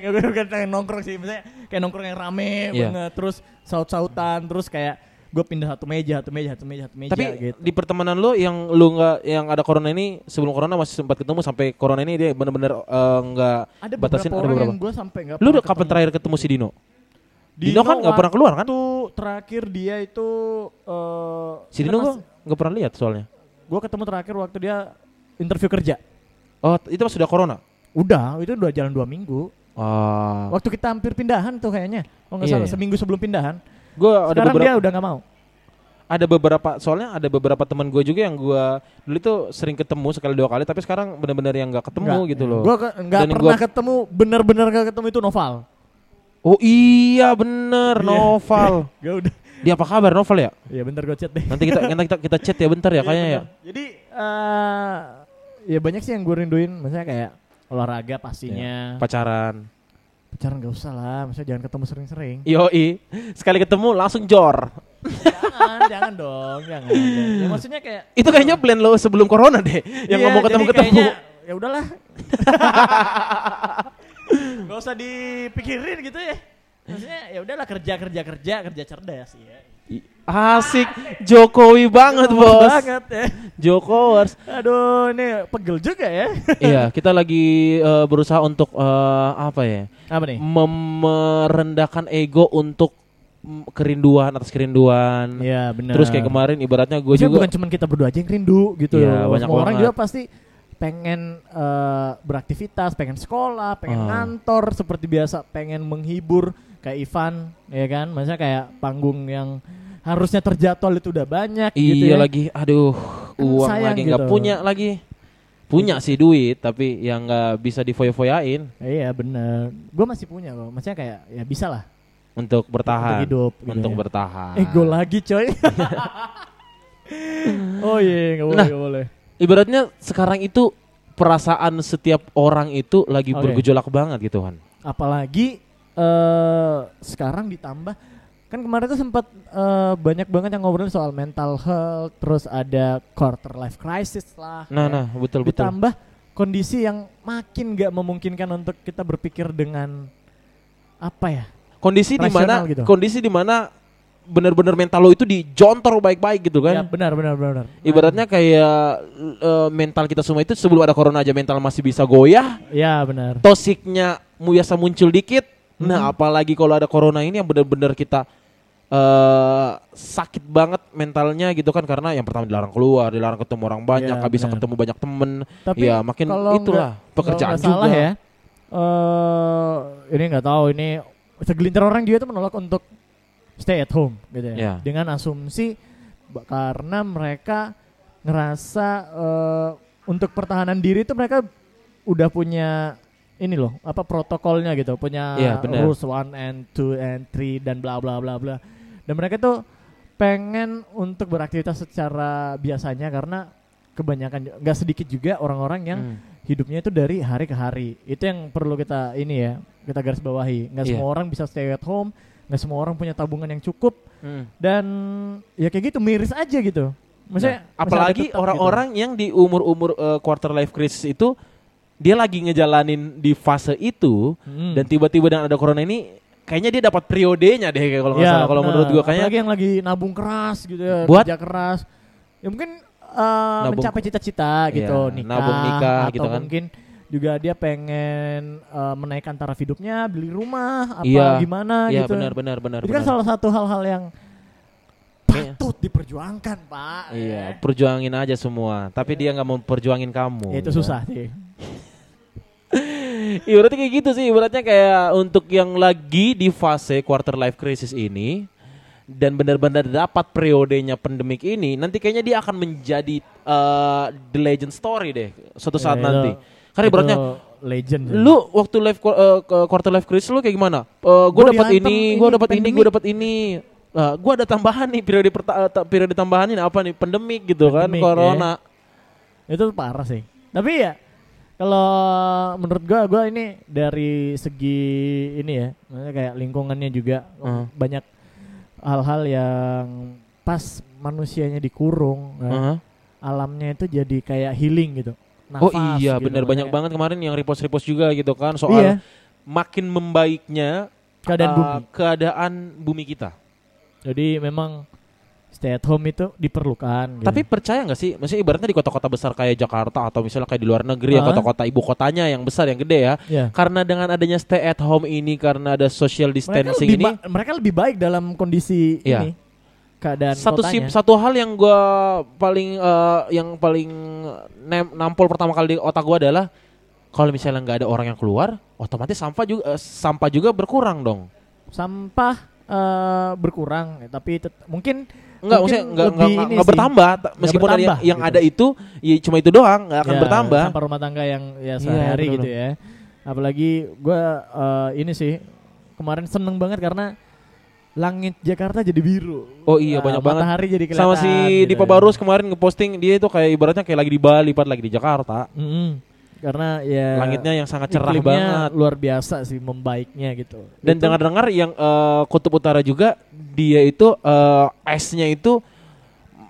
Gue bukan kayak nongkrong sih, misalnya kayak nongkrong yang rame Iya. banget, terus saut-sautan, terus kayak gue pindah satu meja, satu meja, satu meja, satu meja Tapi gitu. di pertemanan lu yang lu nggak yang ada corona ini sebelum corona masih sempat ketemu sampai corona ini dia bener-bener eh, nggak Ada batasin beberapa ada orang beberapa. yang gue sampai nggak Lu udah kapan terakhir ketemu si Dino? Dino kan nggak pernah keluar kan? Waktu terakhir dia itu eh Si Dino gua nggak pernah lihat soalnya. gue ketemu terakhir waktu dia interview kerja. Oh, itu pas sudah corona. Udah, itu udah jalan dua minggu. Ah, Waktu kita hampir pindahan tuh kayaknya. Oh nggak Iya, salah, iya. seminggu sebelum pindahan. gua ada Sekarang beberapa dia udah nggak mau. ada beberapa soalnya ada beberapa teman gue juga yang gua dulu tuh sering ketemu sekali dua kali tapi sekarang benar-benar yang nggak ketemu Nggak, gitu ya. loh. Gua ke- nggak Dan pernah gua- ketemu, bener-bener nggak ketemu itu Noval. Oh iya bener Iya. Noval. Gak udah. Dia apa kabar Noval ya? Iya bentar gue chat deh. Nanti kita nanti kita, kita chat ya bentar ya Iya, kayaknya ya. Jadi eh ya banyak sih yang gue rinduin. Maksudnya kayak olahraga pastinya. Pacaran. Pacaran gak usah lah. Maksudnya jangan ketemu sering-sering. Yoi. Sekali ketemu langsung jor. jangan, jangan dong, jangan. Ya, maksudnya kayak Itu kayaknya plan lo sebelum corona deh. Yang Iya, ngomong ketemu-ketemu. Ya udahlah. Gak usah dipikirin gitu ya. Maksudnya ya udahlah kerja kerja kerja kerja cerdas ya. Asik. Jokowi banget bos. Banget ya. Jokowers. Aduh, ini pegel juga ya. iya, kita lagi eh, berusaha untuk eh, apa ya? Apa nih? Merendahkan ego untuk kerinduan atas kerinduan. Iya, benar. Terus kayak kemarin ibaratnya gue juga bukan cuma kita berdua aja yang rindu gitu Iya, banyak Semua orang juga pasti pengen eh, beraktivitas, pengen sekolah, pengen Ah. ngantor seperti biasa, pengen menghibur kayak Ivan, ya kan? Maksudnya kayak panggung yang harusnya terjadwal itu udah banyak gitu iya ya. lagi, aduh, Kan uang sayang lagi nggak gitu. punya lagi. Punya sih duit, tapi yang nggak bisa difoya-foyain Iya bener Gue masih punya kok Maksudnya kayak ya bisa lah untuk bertahan. Untuk hidup gitu untuk ya. bertahan. Eh gue lagi coy Oh iya gak boleh Nah. gak boleh Ibaratnya sekarang itu perasaan setiap orang itu lagi Oke. bergejolak banget gitu kan. Apalagi eh sekarang ditambah Kan kemarin tuh sempat eh, banyak banget yang ngobrol soal mental health Terus ada quarter life crisis lah Nah, ya. nah, betul betul. Ditambah kondisi yang makin gak memungkinkan untuk kita berpikir dengan Apa ya Kondisi di mana gitu. kondisi di mana benar-benar mental lo itu dijontor baik-baik gitu Ya kan. benar benar benar Ibaratnya kayak eh, mental kita semua itu sebelum ada corona aja mental masih bisa goyah, Ya benar tosiknya biasa muncul dikit. Nah, Mhm. apalagi kalau ada corona ini yang benar-benar kita eh sakit banget mentalnya gitu kan karena yang pertama dilarang keluar, dilarang ketemu orang banyak, Iya, nggak bisa benar. ketemu banyak temen. Tapi ya makin kalau itulah nggak- pekerjaan kalau nggak juga. salah ya. eh ini nggak tahu ini segelintir orang juga itu menolak untuk stay at home gitu ya. Ya. Dengan asumsi karena mereka ngerasa eh, untuk pertahanan diri itu mereka udah punya ini loh apa protokolnya gitu punya Iya, benar. rules one and two and three dan bla bla bla bla dan mereka tuh pengen untuk beraktivitas secara biasanya karena kebanyakan nggak sedikit juga orang-orang yang Hmm. hidupnya itu dari hari ke hari. Itu yang perlu kita ini ya, kita garis bawahi. Nggak Iya. semua orang bisa stay at home, nggak semua orang punya tabungan yang cukup Hmm. dan ya kayak gitu miris aja gitu. Maksudnya Nah, apalagi tetap orang-orang yang di umur-umur eh, quarter life crisis itu dia lagi ngejalanin di fase itu gitu. Hmm. dan tiba-tiba dengan ada corona ini kayaknya dia dapat periodenya deh kayak kalau nggak Ya, salah kalau menurut gua kayaknya apalagi yang lagi nabung keras gitu ya, Buat? kerja keras. Ya mungkin uh, Nabung- mencapai cita-cita gitu, Iya, nikah, nabung nikah atau gitu kan. mungkin juga dia pengen eh, menaikkan taraf hidupnya, beli rumah apa Iya. gimana Iya gitu. benar benar benar. Itu kan benar. salah satu hal-hal yang Iya. patut diperjuangkan, Pak. Iya, perjuangin aja semua. Tapi dia nggak mau perjuangin kamu. Ya, itu gitu. susah sih. Iya berarti kayak gitu sih. Ibaratnya kayak untuk yang lagi di fase quarter life crisis ini dan benar-benar dapat periodenya pandemik ini, nanti kayaknya dia akan menjadi eh, the legend story deh suatu saat Ya, nanti. itu- Karena ibaratnya legend. lu waktu life qu- eh, quarter life crisis lu kayak gimana? gue Gua dapat ini, gue dapat ini, gue dapat ini. Nah, gue ada tambahan nih periode perta- eh, periode tambahan ini apa nih? Pandemik gitu Pandemik, kan, corona. itu parah sih. Tapi ya kalau menurut gua gua ini dari segi ini ya, maksudnya kayak lingkungannya juga Uh. banyak hal-hal yang pas manusianya dikurung, ya, Heeh. alamnya itu jadi kayak healing gitu. Oh Nafas iya gitu, benar banyak banget kemarin yang repost-repost juga gitu kan soal Iya, makin membaiknya keadaan uh, bumi. keadaan bumi kita. Jadi memang stay at home itu diperlukan. gitu. Tapi percaya nggak sih? Maksudnya ibaratnya di kota-kota besar kayak Jakarta atau misalnya kayak di luar negeri yang Ah. kota-kota ibu kotanya yang besar yang gede ya. ya. Karena dengan adanya stay at home ini karena ada social mereka distancing lebih ini mereka lebih baik dalam kondisi Iya. ini keadaan satu kotanya. sip satu hal yang gua paling eh, yang paling nem- nampol pertama kali di otak gua adalah kalau misalnya nggak ada orang yang keluar, otomatis sampah juga eh, sampah juga berkurang dong. sampah eh, berkurang tapi mungkin Enggak, maksudnya enggak, enggak, enggak sih. bertambah. Ta- Meskipun ada yang, bertambah, yang gitu. ada itu, ya cuma itu doang, enggak akan ya, bertambah. sampah rumah tangga yang ya Iya, sehari betul. gitu ya apalagi gua eh, ini sih kemarin seneng banget karena langit Jakarta jadi biru Oh iya, Nah, banyak banget. matahari jadi kelihatan Sama si gitu Dipa ya. Barus kemarin ngeposting dia itu kayak ibaratnya kayak lagi di Bali, pas lagi di Jakarta. Mm-mm. Karena ya Langitnya yang sangat cerah banget. luar biasa sih membaiknya gitu Dan dengar-dengar yang eh, kutub utara juga dia itu eh, esnya itu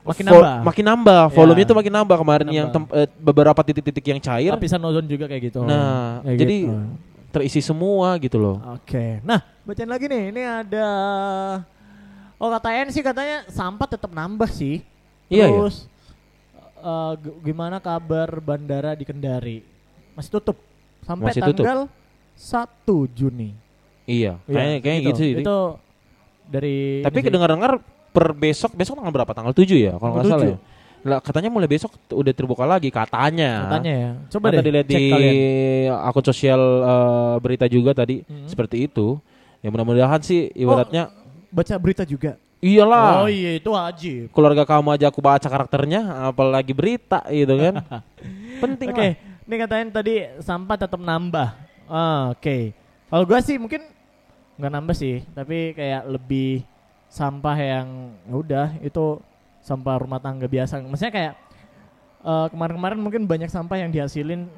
Makin nambah. makin nambah, Ya. volumenya itu makin nambah kemarin Nambah. yang tem- eh, beberapa titik-titik yang cair lapisan ozon juga kayak gitu Nah, Kayak jadi gitu. terisi semua gitu loh. Oke, nah bacain lagi nih. Ini ada, oh kata sih katanya sampah tetap nambah sih. Iya, iya. Terus eh, g- gimana kabar bandara di Kendari? Masih tutup sampai Masih tutup. tanggal 1 Juni. Iya, Iya, kayaknya kayak gitu, sih. Itu dari. Tapi kedengar-dengar per besok besok tanggal berapa? Tanggal 7 ya kalau nggak salah ya. Lah katanya mulai besok udah terbuka lagi katanya. katanya ya. Coba Kan deh tadi lihat cek di kalian. akun sosial eh, berita juga tadi Mhm. seperti itu. Ya mudah-mudahan sih ibaratnya Baca berita juga. iyalah. Oh iya itu wajib. Keluarga kamu aja aku baca karakternya apalagi berita gitu kan. Penting Oke, lah. Ini katanya tadi sampah tetap nambah. Ah, Oke, kalau gua sih mungkin nggak nambah sih, tapi kayak lebih sampah yang ya udah itu sampah rumah tangga biasa. Maksudnya kayak eh, kemarin-kemarin mungkin banyak sampah yang dihasilin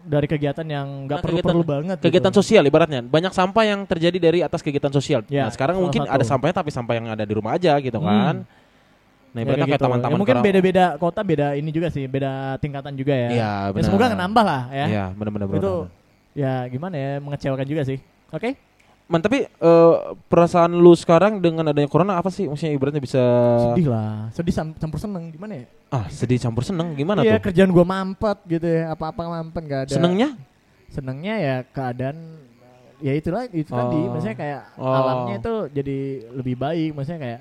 dari kegiatan yang nggak Nah, perlu-perlu banget. Kegiatan gitu. sosial ibaratnya banyak sampah yang terjadi dari atas kegiatan sosial. Ya, nah sekarang mungkin satu. ada sampahnya tapi sampah yang ada di rumah aja gitu Hmm. kan. Nah Ya, ibaratnya kayak kayak gitu. Ya, mungkin beda-beda kota, beda ini juga sih, beda tingkatan juga ya. Iya Ya, benar. semoga nggak nambah lah ya. Iya benar-benar. Itu ya gimana ya mengecewakan juga sih. Oke. Man tapi eh, perasaan lu sekarang dengan adanya corona apa sih? Maksudnya ibaratnya bisa Sedih lah, sedih campur seneng gimana ya? ah sedih campur seneng gimana Iya tuh? kerjaan gua mampet gitu ya, apa-apa mampet gak ada. Senengnya? Senengnya ya keadaan ya itulah itu tadi, Oh. maksudnya kayak Oh. alamnya itu jadi lebih baik, maksudnya kayak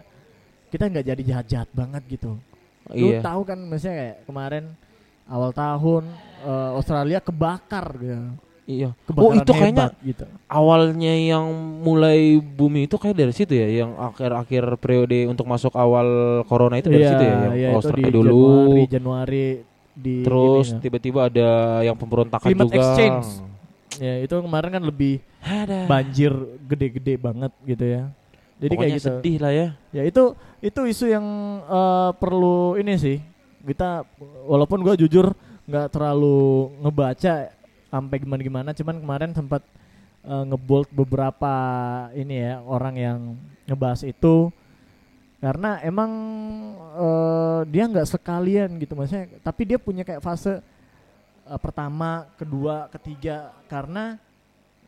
kita nggak jadi jahat-jahat banget gitu. Lu Iya. tahu kan maksudnya kayak kemarin awal tahun eh, Australia kebakar gitu. Iya. Oh Kebakaran itu kayaknya hebat gitu. awalnya yang mulai booming itu kayak dari situ ya, yang akhir-akhir periode untuk masuk awal corona itu dari Iya, situ ya, yang iya, itu di Australia dulu. Januari, Januari di Terus ya. tiba-tiba ada yang pemberontakan Climate juga. exchange. Ya itu kemarin kan lebih Ada. banjir gede-gede banget gitu ya. Jadi Pokoknya kayak gitu. sedih lah ya. Ya itu itu isu yang eh, perlu ini sih. Kita walaupun gue jujur nggak terlalu ngebaca sampai gimana-gimana, cuman kemarin sempat eh, ngebold beberapa ini ya orang yang ngebahas itu karena emang eh, dia nggak sekalian gitu maksudnya, tapi dia punya kayak fase eh, pertama, kedua, ketiga karena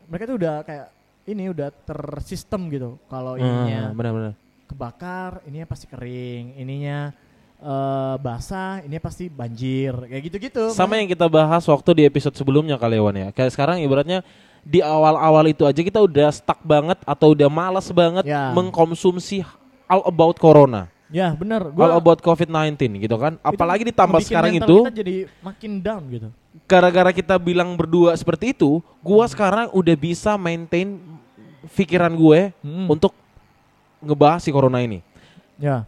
mereka tuh udah kayak ini udah tersistem gitu kalau ininya Hmm, benar-benar. kebakar ininya pasti kering ininya eh, basah, ini pasti banjir, kayak gitu-gitu. Sama yang kita bahas waktu di episode sebelumnya kali ya Wan ya. Kayak sekarang ibaratnya di awal-awal itu aja kita udah stuck banget atau udah malas banget Ya. mengkonsumsi all about corona. Ya benar, all about COVID-19 gitu kan. Apalagi ditambah sekarang itu kita jadi makin down gitu. gara-gara kita bilang berdua seperti itu, gua sekarang udah bisa maintain pikiran gue Hmm. untuk ngebahas si corona ini. Ya.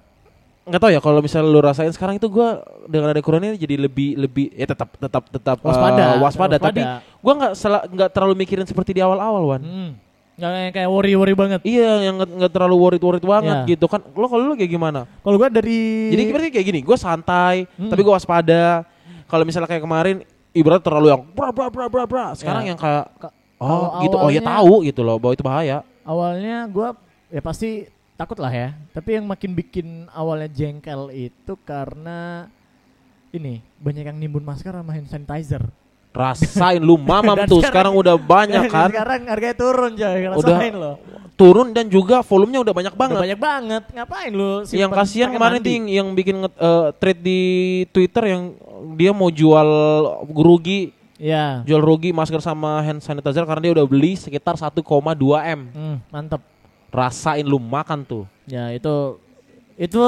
nggak tahu ya kalau misalnya lu rasain sekarang itu gua dengan ada corona ini jadi lebih lebih ya tetap tetap tetap eh, Waspada, waspada, waspada. tapi gua nggak nggak terlalu mikirin seperti di awal-awal wan Hmm. Yang kayak worry-worry banget. iya yang nggak terlalu worried worried banget Iya. gitu kan lo kalau lu kayak gimana Kalau gua dari jadi berarti kayak gini gua santai Hmm. tapi gua waspada kalau misalnya kayak kemarin ibarat terlalu yang bra bra bra bra bra sekarang Ya. yang kayak Ka- oh kalau gitu oh ya tahu gitu loh bahwa itu bahaya awalnya gua ya pasti takut lah ya. Tapi yang makin bikin awalnya jengkel itu karena ini banyak yang nimbun masker sama hand sanitizer. rasain lu mamam tuh sekarang- sekarang udah banyak kan Sekarang harganya turun coy, Udah rasain loh. turun dan juga volumenya udah banyak Udah banget banyak banget. Ngapain lu yang kasihan kemarin mandi? ting yang bikin nge- eh, thread di Twitter yang dia mau jual rugi Iya. jual rugi masker sama hand sanitizer karena dia udah beli sekitar 1,2 m Hmm, mantep. rasain lu makan tuh Ya itu itu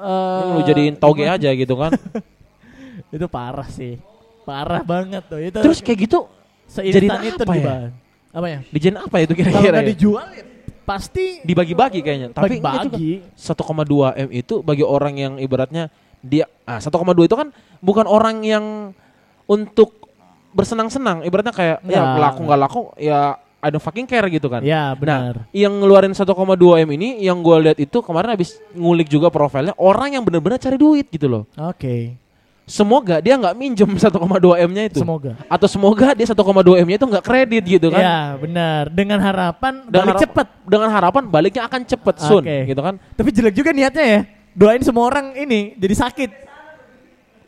eh, lu jadiin toge aja gitu kan Itu parah sih. Parah banget tuh. Itu terus kayak gitu seinstan itu apa ya? Apa ya? dijen apa itu kira-kira ya? dijual ya pasti dibagi-bagi kayaknya tapi kan bagi 1,2 m itu bagi orang yang ibaratnya dia ah 1,2 itu kan bukan orang yang untuk bersenang-senang ibaratnya kayak ya Nggak. laku nggak laku ya I don't fucking care gitu kan Ya benar. yang ngeluarin 1,2 m ini yang gue lihat itu kemarin habis ngulik juga profilnya orang yang benar-benar cari duit gitu loh Oke. semoga dia nggak minjem 1,2 m nya itu Semoga. atau semoga dia 1,2 m nya itu nggak kredit gitu kan Ya benar. Dengan harapan dengan balik harap- cepet. dengan harapan baliknya akan cepet sun Oke. gitu kan Tapi jelek juga niatnya ya. Doain semua orang ini jadi sakit.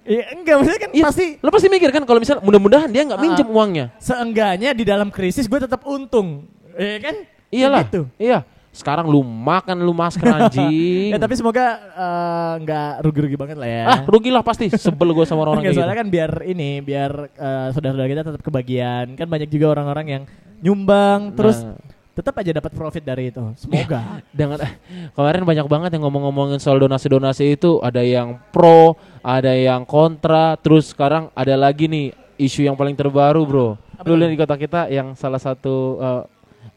Iya enggak maksudnya kan Iya, pasti lo pasti mikir kan kalau misalnya mudah-mudahan dia nggak minjem uangnya seenggaknya di dalam krisis gue tetap untung. Iya kan? iyalah Gitu. iya sekarang lu makan lu masker anjing Ya tapi semoga eh, nggak rugi-rugi banget lah ya. ah rugilah pasti sebel gue sama orang-orang soalnya gitu kan biar ini biar eh, saudara-saudara kita tetap kebagian. Kan banyak juga orang-orang yang nyumbang terus Nah, tetap aja dapat profit dari itu. Semoga. dengan eh, kemarin banyak banget yang ngomong-ngomongin soal donasi-donasi itu ada yang pro ada yang kontra terus sekarang ada lagi nih isu yang paling terbaru bro Apa lu lihat di kota kita yang salah satu eh,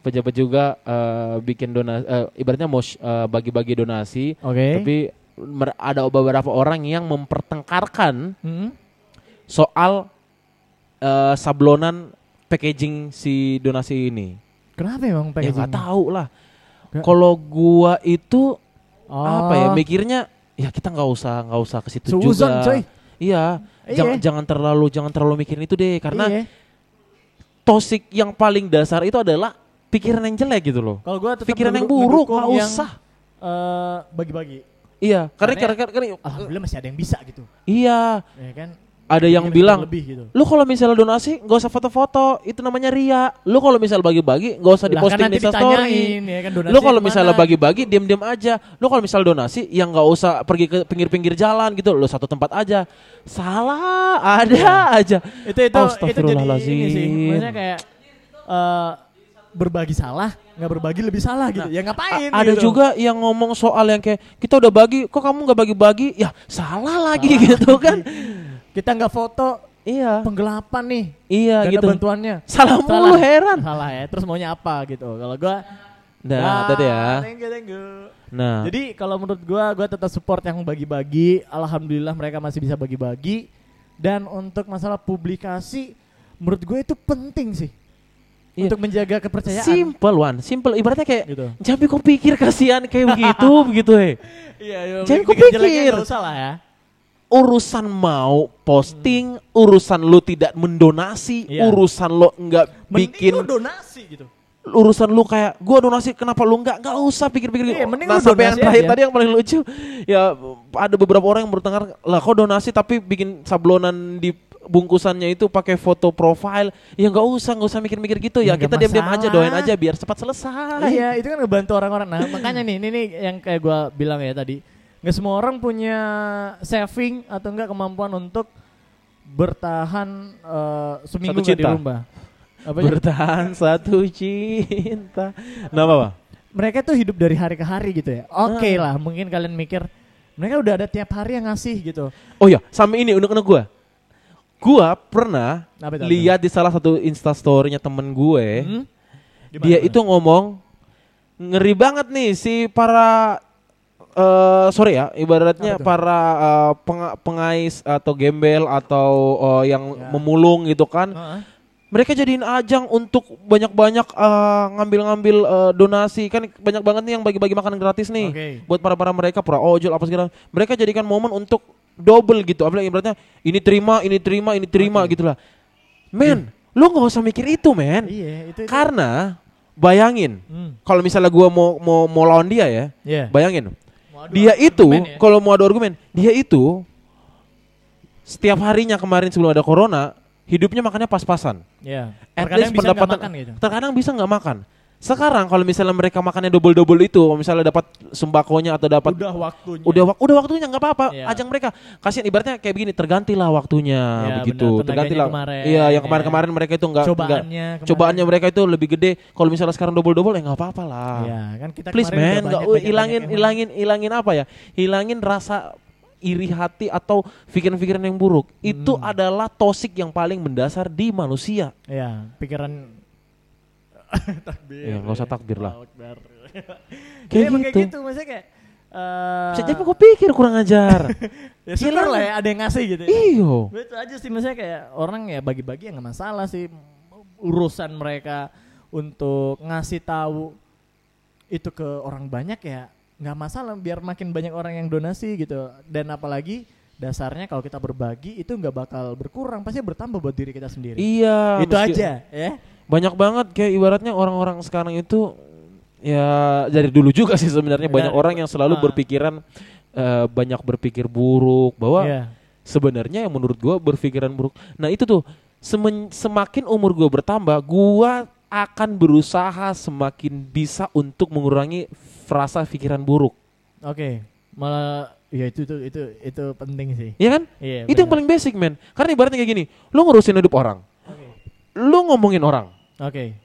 pejabat juga eh, bikin donasi ibaratnya mau eh, bagi-bagi donasi Oke. tapi ada beberapa orang yang mempertengkarkan Hmm? soal eh, sablonan packaging si donasi ini. Kenapa emang Ya packaging? nggak tahu lah. Kalau gua itu Oh. apa ya mikirnya ya kita nggak usah nggak usah ke situ juga. coy. Iya, Iya. jangan jangan terlalu jangan terlalu mikirin itu deh karena Iya. tosik yang paling dasar itu adalah pikiran yang jelek gitu loh. Kalau tetap Pikiran yang buruk nggak usah. eh, bagi-bagi. Iya, karena Karena- karena, karena- Alhamdulillah masih ada yang bisa gitu. iya, Ya kan? Ada yang bilang lebih gitu. Lu kalau misalnya donasi nggak usah foto-foto, itu namanya ria. Lu kalau misal bagi-bagi nggak usah kan diposting di story. ya kan, Lu kalau misalnya bagi-bagi diam-diam aja. Lu kalau misal donasi yang nggak usah pergi ke pinggir-pinggir jalan gitu. Lu satu tempat aja. Salah, ada aja. itu itu itu jadi ini sih maksudnya kayak eh, berbagi salah nggak berbagi lebih salah gitu ya ngapain A- ada gitu. juga yang ngomong soal yang kayak kita udah bagi, kok kamu nggak bagi-bagi? Ya salah lagi Salah gitu kan. Kita nggak foto iya, penggelapan nih iya dana gitu. bantuannya Salah mulu heran. salah ya terus maunya apa gitu kalau gua Nah, tadi ya. thank you, thank you. Nah, jadi kalau menurut gua gua tetap support yang bagi-bagi alhamdulillah mereka masih bisa bagi-bagi dan untuk masalah publikasi menurut gue itu penting sih Iya. untuk menjaga kepercayaan simple one, simple. Ibaratnya kayak gitu Jangan kau pikir kasihan kayak begitu begitu eh. iya iya Jangan kupikir. jeleknya nggak usah lah ya Urusan mau posting, urusan lu tidak mendonasi, Iya. urusan lo nggak Mending bikin, lu donasi gitu urusan lu kayak gua donasi kenapa lu nggak? Nggak usah pikir-pikir. Iya, mending nah lu sampai yang terakhir aja. tadi yang paling lucu, ya ada beberapa orang yang bertengkar lah kok donasi tapi bikin sablonan di bungkusannya itu pakai foto profile ya nggak usah nggak usah mikir-mikir gitu ya, Ya, kita diam-diam aja doain aja biar cepat selesai Iya, itu kan ngebantu orang-orang. Nah, makanya nih, ini nih yang kayak gua bilang ya tadi, nggak semua orang punya saving atau enggak kemampuan untuk bertahan eh, seminggu Satu di cinta. rumah. Apa ya? Bertahan satu cinta. Kenapa, Pak? mereka tuh hidup dari hari ke hari gitu ya. Oke Ah. lah, mungkin kalian mikir mereka udah ada tiap hari yang ngasih gitu. Oh ya, sama ini unek-unek gua. Gua pernah Apa lihat di salah satu instastorynya temen gue. Hmm? Gimana, dia itu ngomong ngeri banget nih si para eh sorry ya ibaratnya para eh, penga- pengais atau gembel atau eh, yang Ya. memulung gitu kan Heeh. mereka jadiin ajang untuk banyak-banyak eh, ngambil-ngambil eh, donasi kan banyak banget nih yang bagi-bagi makanan gratis nih Oke. buat para para mereka para ojol apa segala mereka jadikan momen untuk double gitu apalagi ibaratnya ini terima ini terima ini terima Oke. gitulah men lu nggak usah mikir itu men Iya, itu, itu. karena bayangin Hmm. kalau misalnya gua mau mau mau lawan dia ya, Iya. bayangin dia itu ya? kalau mau adu argumen, dia itu setiap harinya kemarin sebelum ada corona, hidupnya makannya pas-pasan. Iya. At Terkadang least bisa nggak pendapatan makan gitu. terkadang bisa nggak makan. Sekarang kalau misalnya mereka makannya double-double itu, kalau misalnya dapat sembakonya atau dapat Udah waktunya. udah wak- udah waktunya nggak apa-apa Iya. ajang mereka kasihan ibaratnya kayak begini tergantilah waktunya Iya, begitu benar, tergantilah iya yang ya. kemarin-kemarin mereka itu nggak nggak- cobaannya. kemarin. cobaannya mereka itu lebih gede kalau misalnya sekarang double-double ya nggak apa-apa lah Iya, kan kita please man nggak banyak- banyak- hilangin hilangin hilangin apa ya hilangin rasa iri hati atau pikiran-pikiran yang buruk itu Hmm. adalah tosik yang paling mendasar di manusia Iya, pikiran takbir. Ya, nggak usah takbir lah. Kayak emang kayak gitu. gitu, maksudnya kayak eh, bisa jadi gue pikir kurang ajar ya syukur lah ya ada yang ngasih gitu. ya. iyo Itu aja sih maksudnya kayak orang ya bagi-bagi ya nggak masalah sih urusan mereka untuk ngasih tahu itu ke orang banyak ya nggak masalah biar makin banyak orang yang donasi gitu dan apalagi dasarnya kalau kita berbagi itu nggak bakal berkurang pasti bertambah buat diri kita sendiri iya itu meski- aja ya banyak banget kayak ibaratnya orang-orang sekarang itu ya dari dulu juga sih sebenarnya banyak Dari- orang yang selalu ah. berpikiran eh, banyak berpikir buruk bahwa Iya. sebenarnya yang menurut gua berpikiran buruk. Nah, itu tuh semen- semakin umur gua bertambah, gua akan berusaha semakin bisa untuk mengurangi frasa pikiran buruk. oke malah ya itu itu itu itu penting sih Iya kan? iya itu yang paling basic, men. Karena ibaratnya kayak gini, lu ngurusin hidup orang, lu ngomongin orang, oke.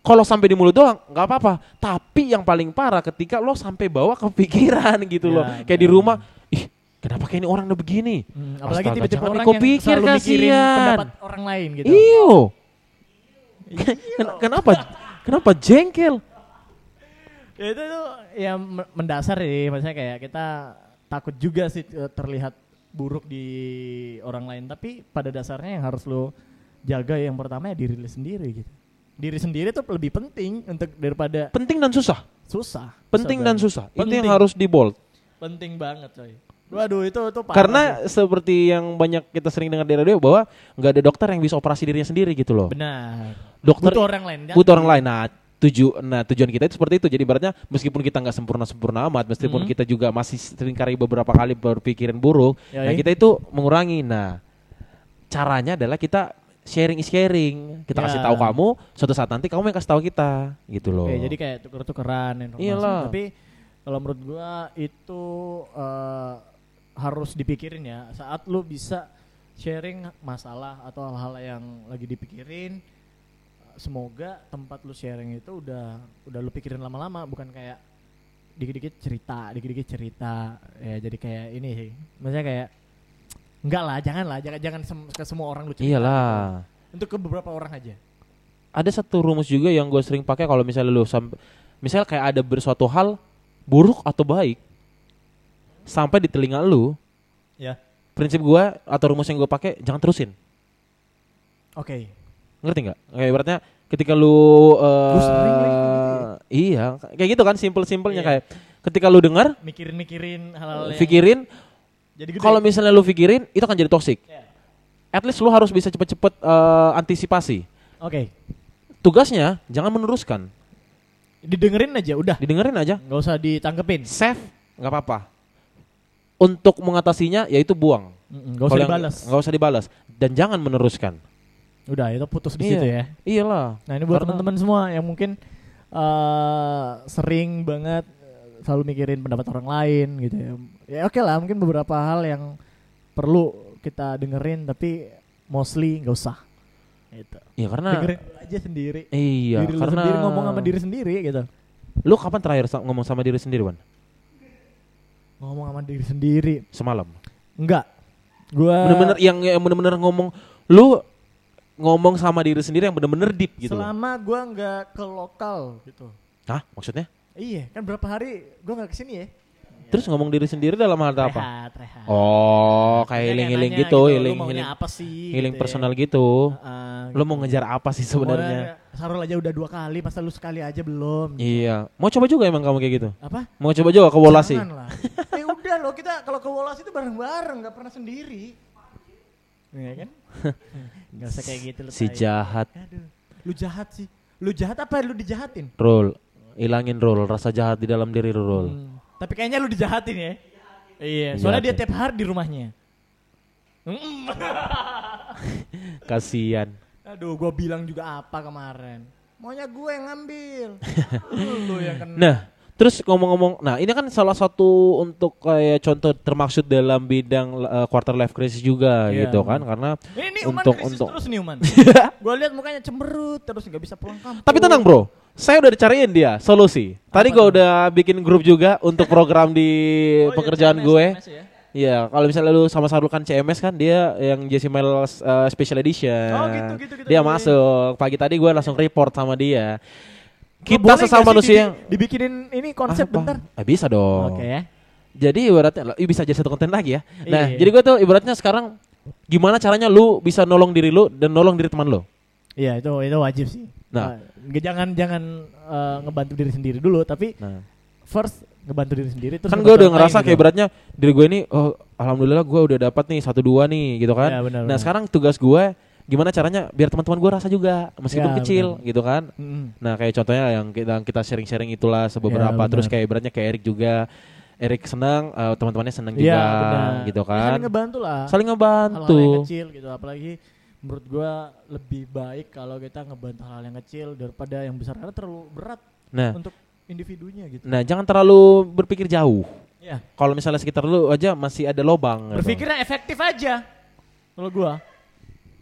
Kalau sampai di mulut doang nggak apa-apa. Tapi yang paling parah ketika lo sampai bawa ke pikiran gitu Ya, loh. Kayak di benar. rumah ih kenapa kayak ini orang udah begini? Hmm, apalagi tiba-tiba orang yang pikir, selalu mikirin pendapat orang lain gitu. Iyo. Ken- kenapa kenapa jengkel? Ya, itu tuh yang me- mendasar sih. Maksudnya kayak kita takut juga sih eh, terlihat buruk di orang lain. Tapi pada dasarnya yang harus lo jaga yang pertama ya diri sendiri gitu diri sendiri tuh lebih penting untuk daripada penting dan susah susah penting Susah dan susah itu Penting. yang harus di bold penting banget coy waduh itu itu parah karena sih. seperti yang banyak kita sering dengar di radio bahwa nggak ada dokter yang bisa operasi dirinya sendiri gitu loh benar dokter butuh orang lain kan? butuh orang lain. Nah, tuju, nah tujuan kita itu seperti itu. Jadi ibaratnya meskipun kita nggak sempurna sempurna amat, meskipun Mhm. kita juga masih sering kali beberapa kali berpikiran buruk, Yoi. nah kita itu mengurangi. Nah, caranya adalah kita sharing is caring. Kita Ya. kasih tahu kamu, suatu saat nanti kamu yang kasih tahu kita, gitu loh. Oke, jadi kayak tuker-tukeran informasi. Iyalah. Tapi kalau menurut gua itu eh, harus dipikirin ya. Saat lu bisa sharing masalah atau hal-hal yang lagi dipikirin, semoga tempat lu sharing itu udah udah lu pikirin lama-lama, bukan kayak dikit-dikit cerita, dikit-dikit cerita. Ya jadi kayak ini sih. Maksudnya kayak enggak lah, jangan lah, jangan jangan sem- ke semua orang lu cerita. Iyalah. Untuk ke beberapa orang aja. Ada satu rumus juga yang gue sering pakai kalau misalnya lu sampai misal kayak ada bersuatu hal buruk atau baik sampai di telinga lu, Ya. prinsip gua atau rumus yang gue pakai jangan terusin. Oke. ngerti nggak kayak ibaratnya ketika lu eh, Lu sering iya kayak gitu kan simple simpelnya Iya. kayak ketika lu dengar Mikirin-mikirin hal-hal pikirin. Kalau misalnya lu pikirin itu akan jadi toxic Ya. at least lu harus bisa cepet-cepet eh, antisipasi Oke. tugasnya jangan meneruskan Didengerin aja udah. didengerin aja Nggak usah ditanggepin. save nggak apa-apa untuk mengatasinya yaitu buang Mm, Nggak usah yang- dibalas. nggak usah dibalas dan jangan meneruskan Udah itu putus di Iya. situ ya. iyalah Nah ini buat teman-teman semua yang mungkin eh sering banget selalu mikirin pendapat orang lain gitu ya. Ya oke lah, mungkin beberapa hal yang perlu kita dengerin tapi mostly nggak usah. Gitu. Ya karena dengerin aja sendiri. iya, diri karena sendiri ngomong sama diri sendiri gitu. Lu kapan terakhir ngomong sama diri sendiri, Wan? Ngomong sama diri sendiri. Semalam. Enggak. Gua Bener-bener yang yang bener-bener ngomong lu ngomong sama diri sendiri yang bener-bener deep gitu. selama gua nggak ke lokal gitu. Hah? Maksudnya? Iya, kan berapa hari gua nggak ke sini ya? Terus ngomong diri sendiri dalam hal apa? Rehat, rehat. Oh, kayak healing-healing gitu, lu healing maunya healing apa sih? healing gitu ya. personal gitu. Heeh, Lu mau ngejar apa sih sebenarnya? Sarul aja udah dua kali, masa lu sekali aja belum? Iya. Mau coba juga emang kamu kayak gitu? Apa? Mau coba juga ke Wolasi? Jangan lah. eh udah loh kita kalau ke Wolas itu bareng-bareng, nggak pernah sendiri. Iya kan? Gak usah kayak gitu lu. Si jahat. Aduh, lu jahat sih. Lu jahat apa lu dijahatin? Roll. Ilangin roll rasa jahat di dalam diri roll. Hmm, Tapi kayaknya lu dijahatin ya. Iya, soalnya dia tiap hari di rumahnya. Mm-mm. Kasian. Aduh, gua bilang juga apa kemarin? Maunya gue yang ngambil. lu yang kena. Nah, terus ngomong-ngomong, nah ini kan salah satu untuk kayak contoh termaksud dalam bidang uh, quarter life crisis juga Iya. gitu kan karena Ini, ini untuk- untuk- terus nih Uman. gue lihat mukanya cemberut terus nggak bisa pulang kampung. Tapi tenang bro, saya udah dicariin dia solusi. Tadi gue udah bikin grup juga untuk program di Oh, iya, pekerjaan CMS, gue. CMS ya. Iya, kalau misalnya lu sama Sarul kan CMS kan dia yang Jesse Miles uh, Special Edition. Oh, gitu, gitu, gitu, Dia gitu. masuk. Pagi tadi gue langsung report sama dia. Kita boleh sesama manusia. dibi- dibikinin ini konsep Apa? bentar. Eh, bisa dong. Oke ya. Jadi ibaratnya bisa jadi satu konten lagi ya. Nah, Iya. jadi gue tuh ibaratnya sekarang gimana caranya lu bisa nolong diri lu dan nolong diri teman lu. Iya itu itu wajib sih. Nah. Uh, jangan jangan uh, ngebantu diri sendiri dulu, tapi Nah, first ngebantu diri sendiri. Terus kan gue udah ngerasa kayak gitu. ibaratnya diri gue ini oh alhamdulillah gue udah dapat nih satu dua nih gitu kan. Iya, benar, nah sekarang tugas gue gimana caranya biar teman-teman gue rasa juga meskipun Ya, kecil benar. gitu kan. Mm-mm. Nah kayak contohnya yang kita kita sharing-sharing itulah sebeberapa Ya, terus kayak ibaratnya kayak Erik juga. Erik senang, eh, teman-temannya senang Iya, juga benar. gitu Ya, kan. saling ngebantu lah. Saling hal-hal ngebantu. yang kecil gitu apalagi menurut gua lebih baik kalau kita ngebantu hal yang kecil daripada yang besar karena terlalu berat Nah, untuk individunya gitu. nah jangan terlalu berpikir jauh. Ya, Kalau misalnya sekitar lu aja masih ada lobang. gitu. berpikirnya efektif aja. Kalau gua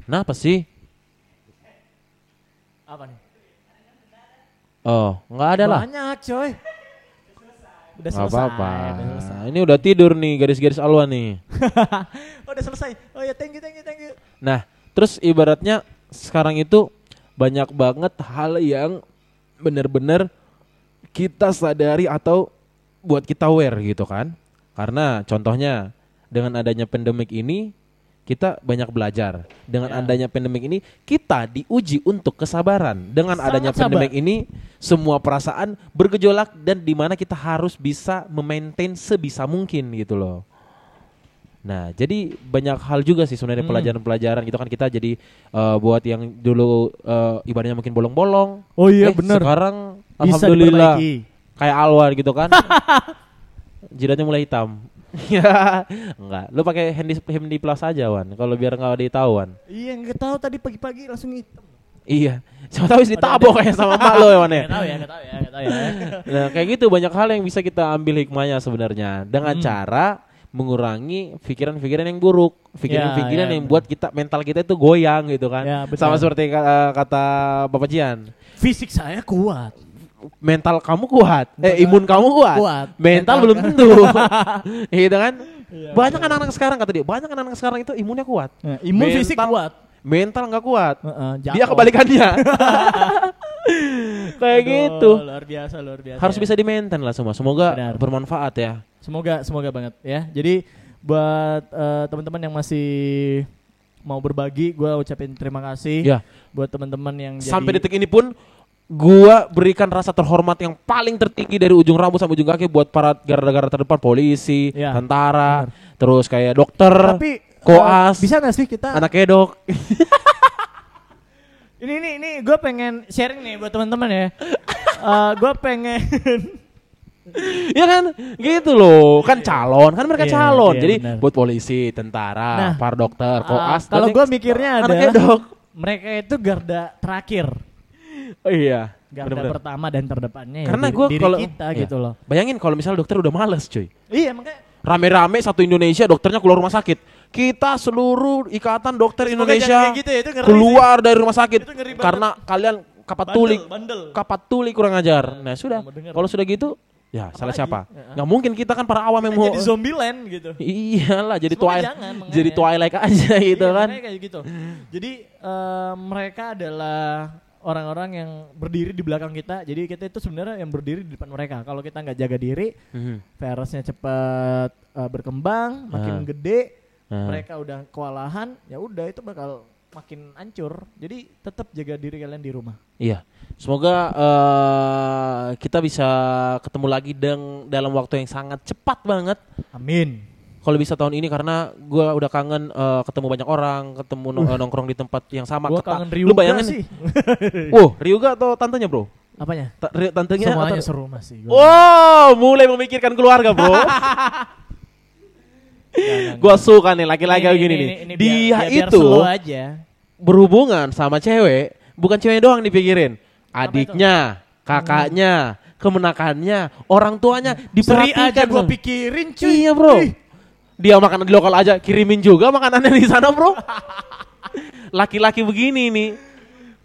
Kenapa sih? apa nih? Oh, nggak ada lah. Banyak, coy. Udah selesai. apa-apa. Udah selesai. Ini udah tidur nih garis-garis alwan nih. Oh, udah selesai. Oh ya, thank you, thank you, thank you. Nah, terus ibaratnya sekarang itu banyak banget hal yang benar-benar kita sadari atau buat kita aware gitu kan. Karena contohnya dengan adanya pandemik ini kita banyak belajar. Dengan Ya. adanya pandemik ini kita diuji untuk kesabaran. Dengan Sangat adanya sabar. pandemik ini semua perasaan bergejolak dan di mana kita harus bisa memaintain sebisa mungkin gitu loh. Nah, jadi banyak hal juga sih sebenarnya Hmm. pelajaran-pelajaran gitu kan kita jadi eh, buat yang dulu eh, ibaratnya mungkin bolong-bolong. Oh iya, eh, bener. Sekarang Bisa alhamdulillah diperbaiki. kayak Alwan gitu kan. Jidatnya mulai hitam. Ya, enggak. Lu pakai handy handy plus aja, Wan. Kalau biar enggak ditahuan. Iya, nggak tahu tadi pagi-pagi langsung hitam. Iya. Siapa tahu ditabok ada. kayak sama mak lo ya, ya. Tahu ya, tahu ya, nggak tahu ya. Nah, kayak gitu banyak hal yang bisa kita ambil hikmahnya sebenarnya dengan Hmm. cara mengurangi pikiran-pikiran yang buruk, pikiran-pikiran Ya, ya, yang benar. buat kita mental kita itu goyang gitu kan. Ya, betul. Sama seperti ka- kata Bapak Jian, Fisik saya kuat. mental kamu kuat, eh imun kamu kuat, Kuat. mental Mental belum kan. tentu, gitu kan? Iya, banyak anak-anak sekarang kata dia, banyak anak-anak sekarang itu imunnya kuat, Nah, imun Mental- fisik kuat. mental nggak kuat, Heeh, dia jatuh. kebalikannya, kayak Aduh, gitu. Luar biasa, luar biasa. Harus ya. bisa di maintain lah semua, semoga Benar. bermanfaat ya. Semoga semoga banget ya. Jadi buat eh, teman-teman yang masih mau berbagi, gua ucapin terima kasih. Ya. Buat teman-teman yang Sampai jadi detik ini pun gua berikan rasa terhormat yang paling tertinggi dari ujung rambut sampai ujung kaki buat para gara-gara terdepan polisi, Ya, tentara, terus kayak dokter, tapi koas, eh, bisa nggak sih kita anak kedok. ini ini ini gue pengen sharing nih buat teman-teman ya. Eh gue pengen ya kan? Gitu loh. Kan calon, kan mereka Iya, calon. iya, Jadi buat polisi, tentara, Nah, para dokter, koas. eh, kalau gue mikirnya adalah kedok. mereka itu garda terakhir. Oh iya. garda Bener-bener. pertama dan terdepannya ya Karena diri, gue kalau kita iya. gitu loh. Bayangin kalau misalnya dokter udah males, cuy. Iya makanya Rame-rame satu Indonesia dokternya keluar rumah sakit. Kita seluruh ikatan dokter Semoga Indonesia gitu ya, keluar dari rumah sakit karena kalian kapat Bandel, tuli, bandel. kapat tuli kurang ajar. Nah sudah, kalau sudah gitu, ya salah Apalagi? siapa? Ya. Nggak mungkin kita kan para awam yang mau. jadi zombie land gitu. Iyalah, jadi twilight, jangan, makanya. jadi twilight aja gitu Iya, kan. kayak gitu. Jadi eh, mereka adalah orang-orang yang berdiri di belakang kita. Jadi kita itu sebenarnya yang berdiri di depan mereka. Kalau kita nggak jaga diri, Mhm. virusnya cepat eh, berkembang, makin Ah. gede, Ah. mereka udah kewalahan, ya udah itu bakal makin hancur. Jadi tetap jaga diri kalian di rumah. Iya, semoga eh, kita bisa ketemu lagi deng dalam waktu yang sangat cepat banget. Amin. Kalau bisa tahun ini karena gua udah kangen eh, ketemu banyak orang, ketemu no- eh, nongkrong di tempat yang sama. Gua Keta- kangen Lu Ryuga bayangin sih. Wow, Ryuga atau tantenya bro? Apanya? Ta- Ry- tantenya Semuanya atau- seru masih. Wow, mulai memikirkan keluarga bro. gua suka nih laki-laki kayak gini nih. Dia itu aja. Berhubungan sama cewek, bukan cewek doang dipikirin. Adiknya, kakaknya, kemenakannya, orang tuanya Seri diperhatikan. aja gua sama- pikirin cuy. Iya bro. Ih. Dia makan di lokal aja, kirimin juga makanannya di sana bro. Laki-laki begini nih.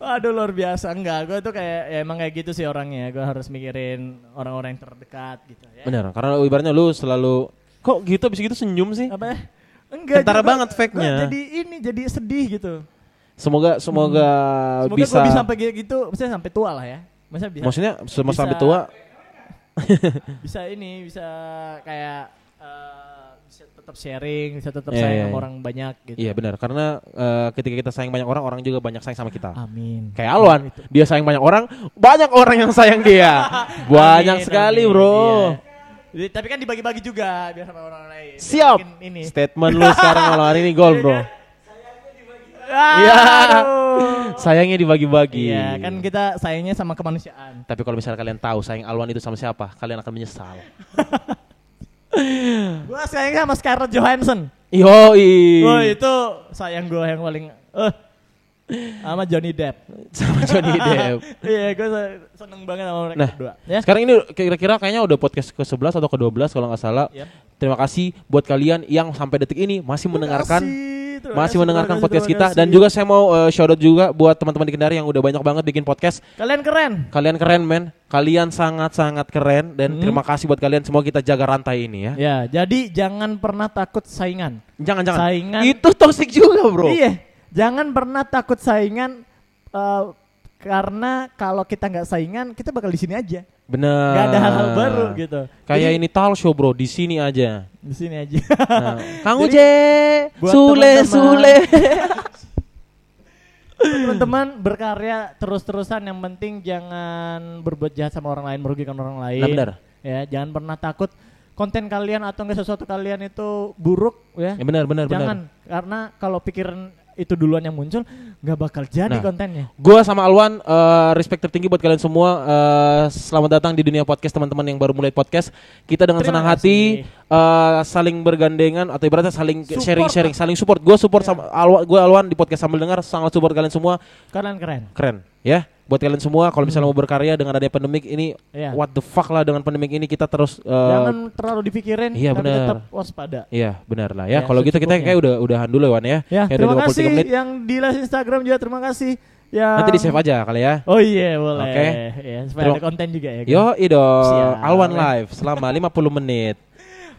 Aduh luar biasa enggak, gue tuh kayak ya emang kayak gitu sih orangnya. Gue harus mikirin orang-orang yang terdekat gitu ya. Bener, karena ibaratnya lu selalu kok gitu abis gitu senyum sih. Apa ya? Enggak. Kentara juga banget fake-nya. Jadi ini jadi sedih gitu. Semoga semoga Semoga bisa. bisa sampai kayak gitu, maksudnya sampai tua lah ya. Masa bisa Maksudnya bisa- sampai tua. bisa ini bisa kayak eh, bisa tetap sharing, bisa tetap Iya, sayang iya, sama iya. orang banyak gitu. Iya benar, karena eh, ketika kita sayang banyak orang, orang juga banyak sayang sama kita. Amin. Kayak Alwan, Itu. dia sayang banyak orang, banyak orang yang sayang dia. banyak Amin, sekali, amin. Bro. Iya. Jadi, tapi kan dibagi-bagi juga biar sama orang lain. Siap. Ini. Statement lu sekarang malam hari ini gol, Bro. Iya. Sayangnya dibagi-bagi. Iya, kan kita sayangnya sama kemanusiaan. Tapi kalau misalnya kalian tahu sayang Alwan itu sama siapa, kalian akan menyesal. Gua sayangnya sama Scarlett Johansson. Yoi. Wah, itu sayang gua yang paling eh sama Johnny Depp. sama Johnny Depp. Iya, gua se- seneng banget sama mereka Nah, berdua. Ya. Sekarang ini kira-kira kayaknya udah podcast ke-11 atau ke-12 kalau nggak salah. Yep. Terima kasih buat kalian yang sampai detik ini masih mendengarkan Terima kasih, masih mendengarkan kasih, podcast kita dan kasih. juga saya mau uh, shout out juga buat teman-teman di Kendari yang udah banyak banget bikin podcast. kalian keren. Kalian keren men, kalian sangat-sangat keren dan Hmm. terima kasih buat kalian semua kita jaga rantai ini ya. Ya, jadi jangan pernah takut saingan. Jangan-jangan. Saingan. Itu toxic juga, Bro. Iya, jangan pernah takut saingan eh, karena kalau kita nggak saingan, kita bakal di sini aja. Bener. Nggak ada hal-hal baru gitu. Kayak Jadi, ini talk show, Bro, di sini aja. di sini aja. Nah, Kang Uje, Sule, teman-teman- Sule. Teman-teman berkarya terus-terusan yang penting jangan berbuat jahat sama orang lain, merugikan orang lain. Nah, benar. Ya, jangan pernah takut konten kalian atau enggak sesuatu kalian itu buruk ya. Ya benar, benar, jangan benar. karena kalau pikiran itu duluan yang muncul nggak bakal jadi Nah. kontennya. Gua sama Alwan eh, respect tertinggi buat kalian semua. Eh, selamat datang di dunia podcast teman-teman yang baru mulai podcast. Kita dengan Terima senang hati eh, saling bergandengan atau ibaratnya saling sharing-sharing, saling support. Gue support Ya. sama Alwan, gue Alwan di podcast sambil dengar sangat support kalian semua. Kalian keren. Keren, ya. Buat kalian semua kalau misalnya mau berkarya dengan adanya pandemik ini Ya. what the fuck lah dengan pandemik ini kita terus eh, Jangan terlalu dipikirin, iya, tapi benar. tetap waspada. Iya benar lah ya. Ya, Kalau gitu kita kayak udah udahan dulu Wan ya. Ya, Kayak terima 23 kasih menit. yang di live Instagram juga terima kasih. Ya. Nanti di save aja kali ya. Oh iya boleh. Oke. Ya, supaya ada konten juga ya. kan? Yo, ido. Alwan live selama 50 menit.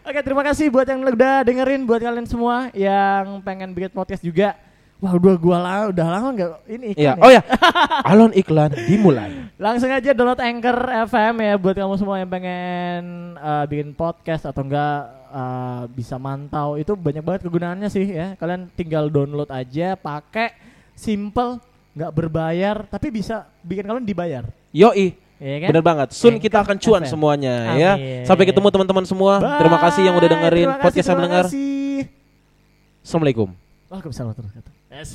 Oke, terima kasih buat yang udah dengerin, buat kalian semua yang pengen bikin podcast juga. Wah, udah gua lah, udah lama nggak ini iklan Iya. ya. Oh ya. Alon iklan dimulai. Langsung aja download Anchor FM ya buat kamu semua yang pengen uh, bikin podcast atau enggak uh, bisa mantau. Itu banyak banget kegunaannya sih ya. Kalian tinggal download aja, pakai simple, nggak berbayar, tapi bisa bikin kalian dibayar. Yoi. Ya kan? Bener banget. Soon Anchor kita akan cuan FM. semuanya ya. Amin. Sampai ketemu teman-teman semua. Terima kasih yang udah Bye. dengerin Terima kasih, podcast yang terima mendengar. kasih. Assalamualaikum. Waalaikumsalam warahmatullahi wabarakatuh. Asik.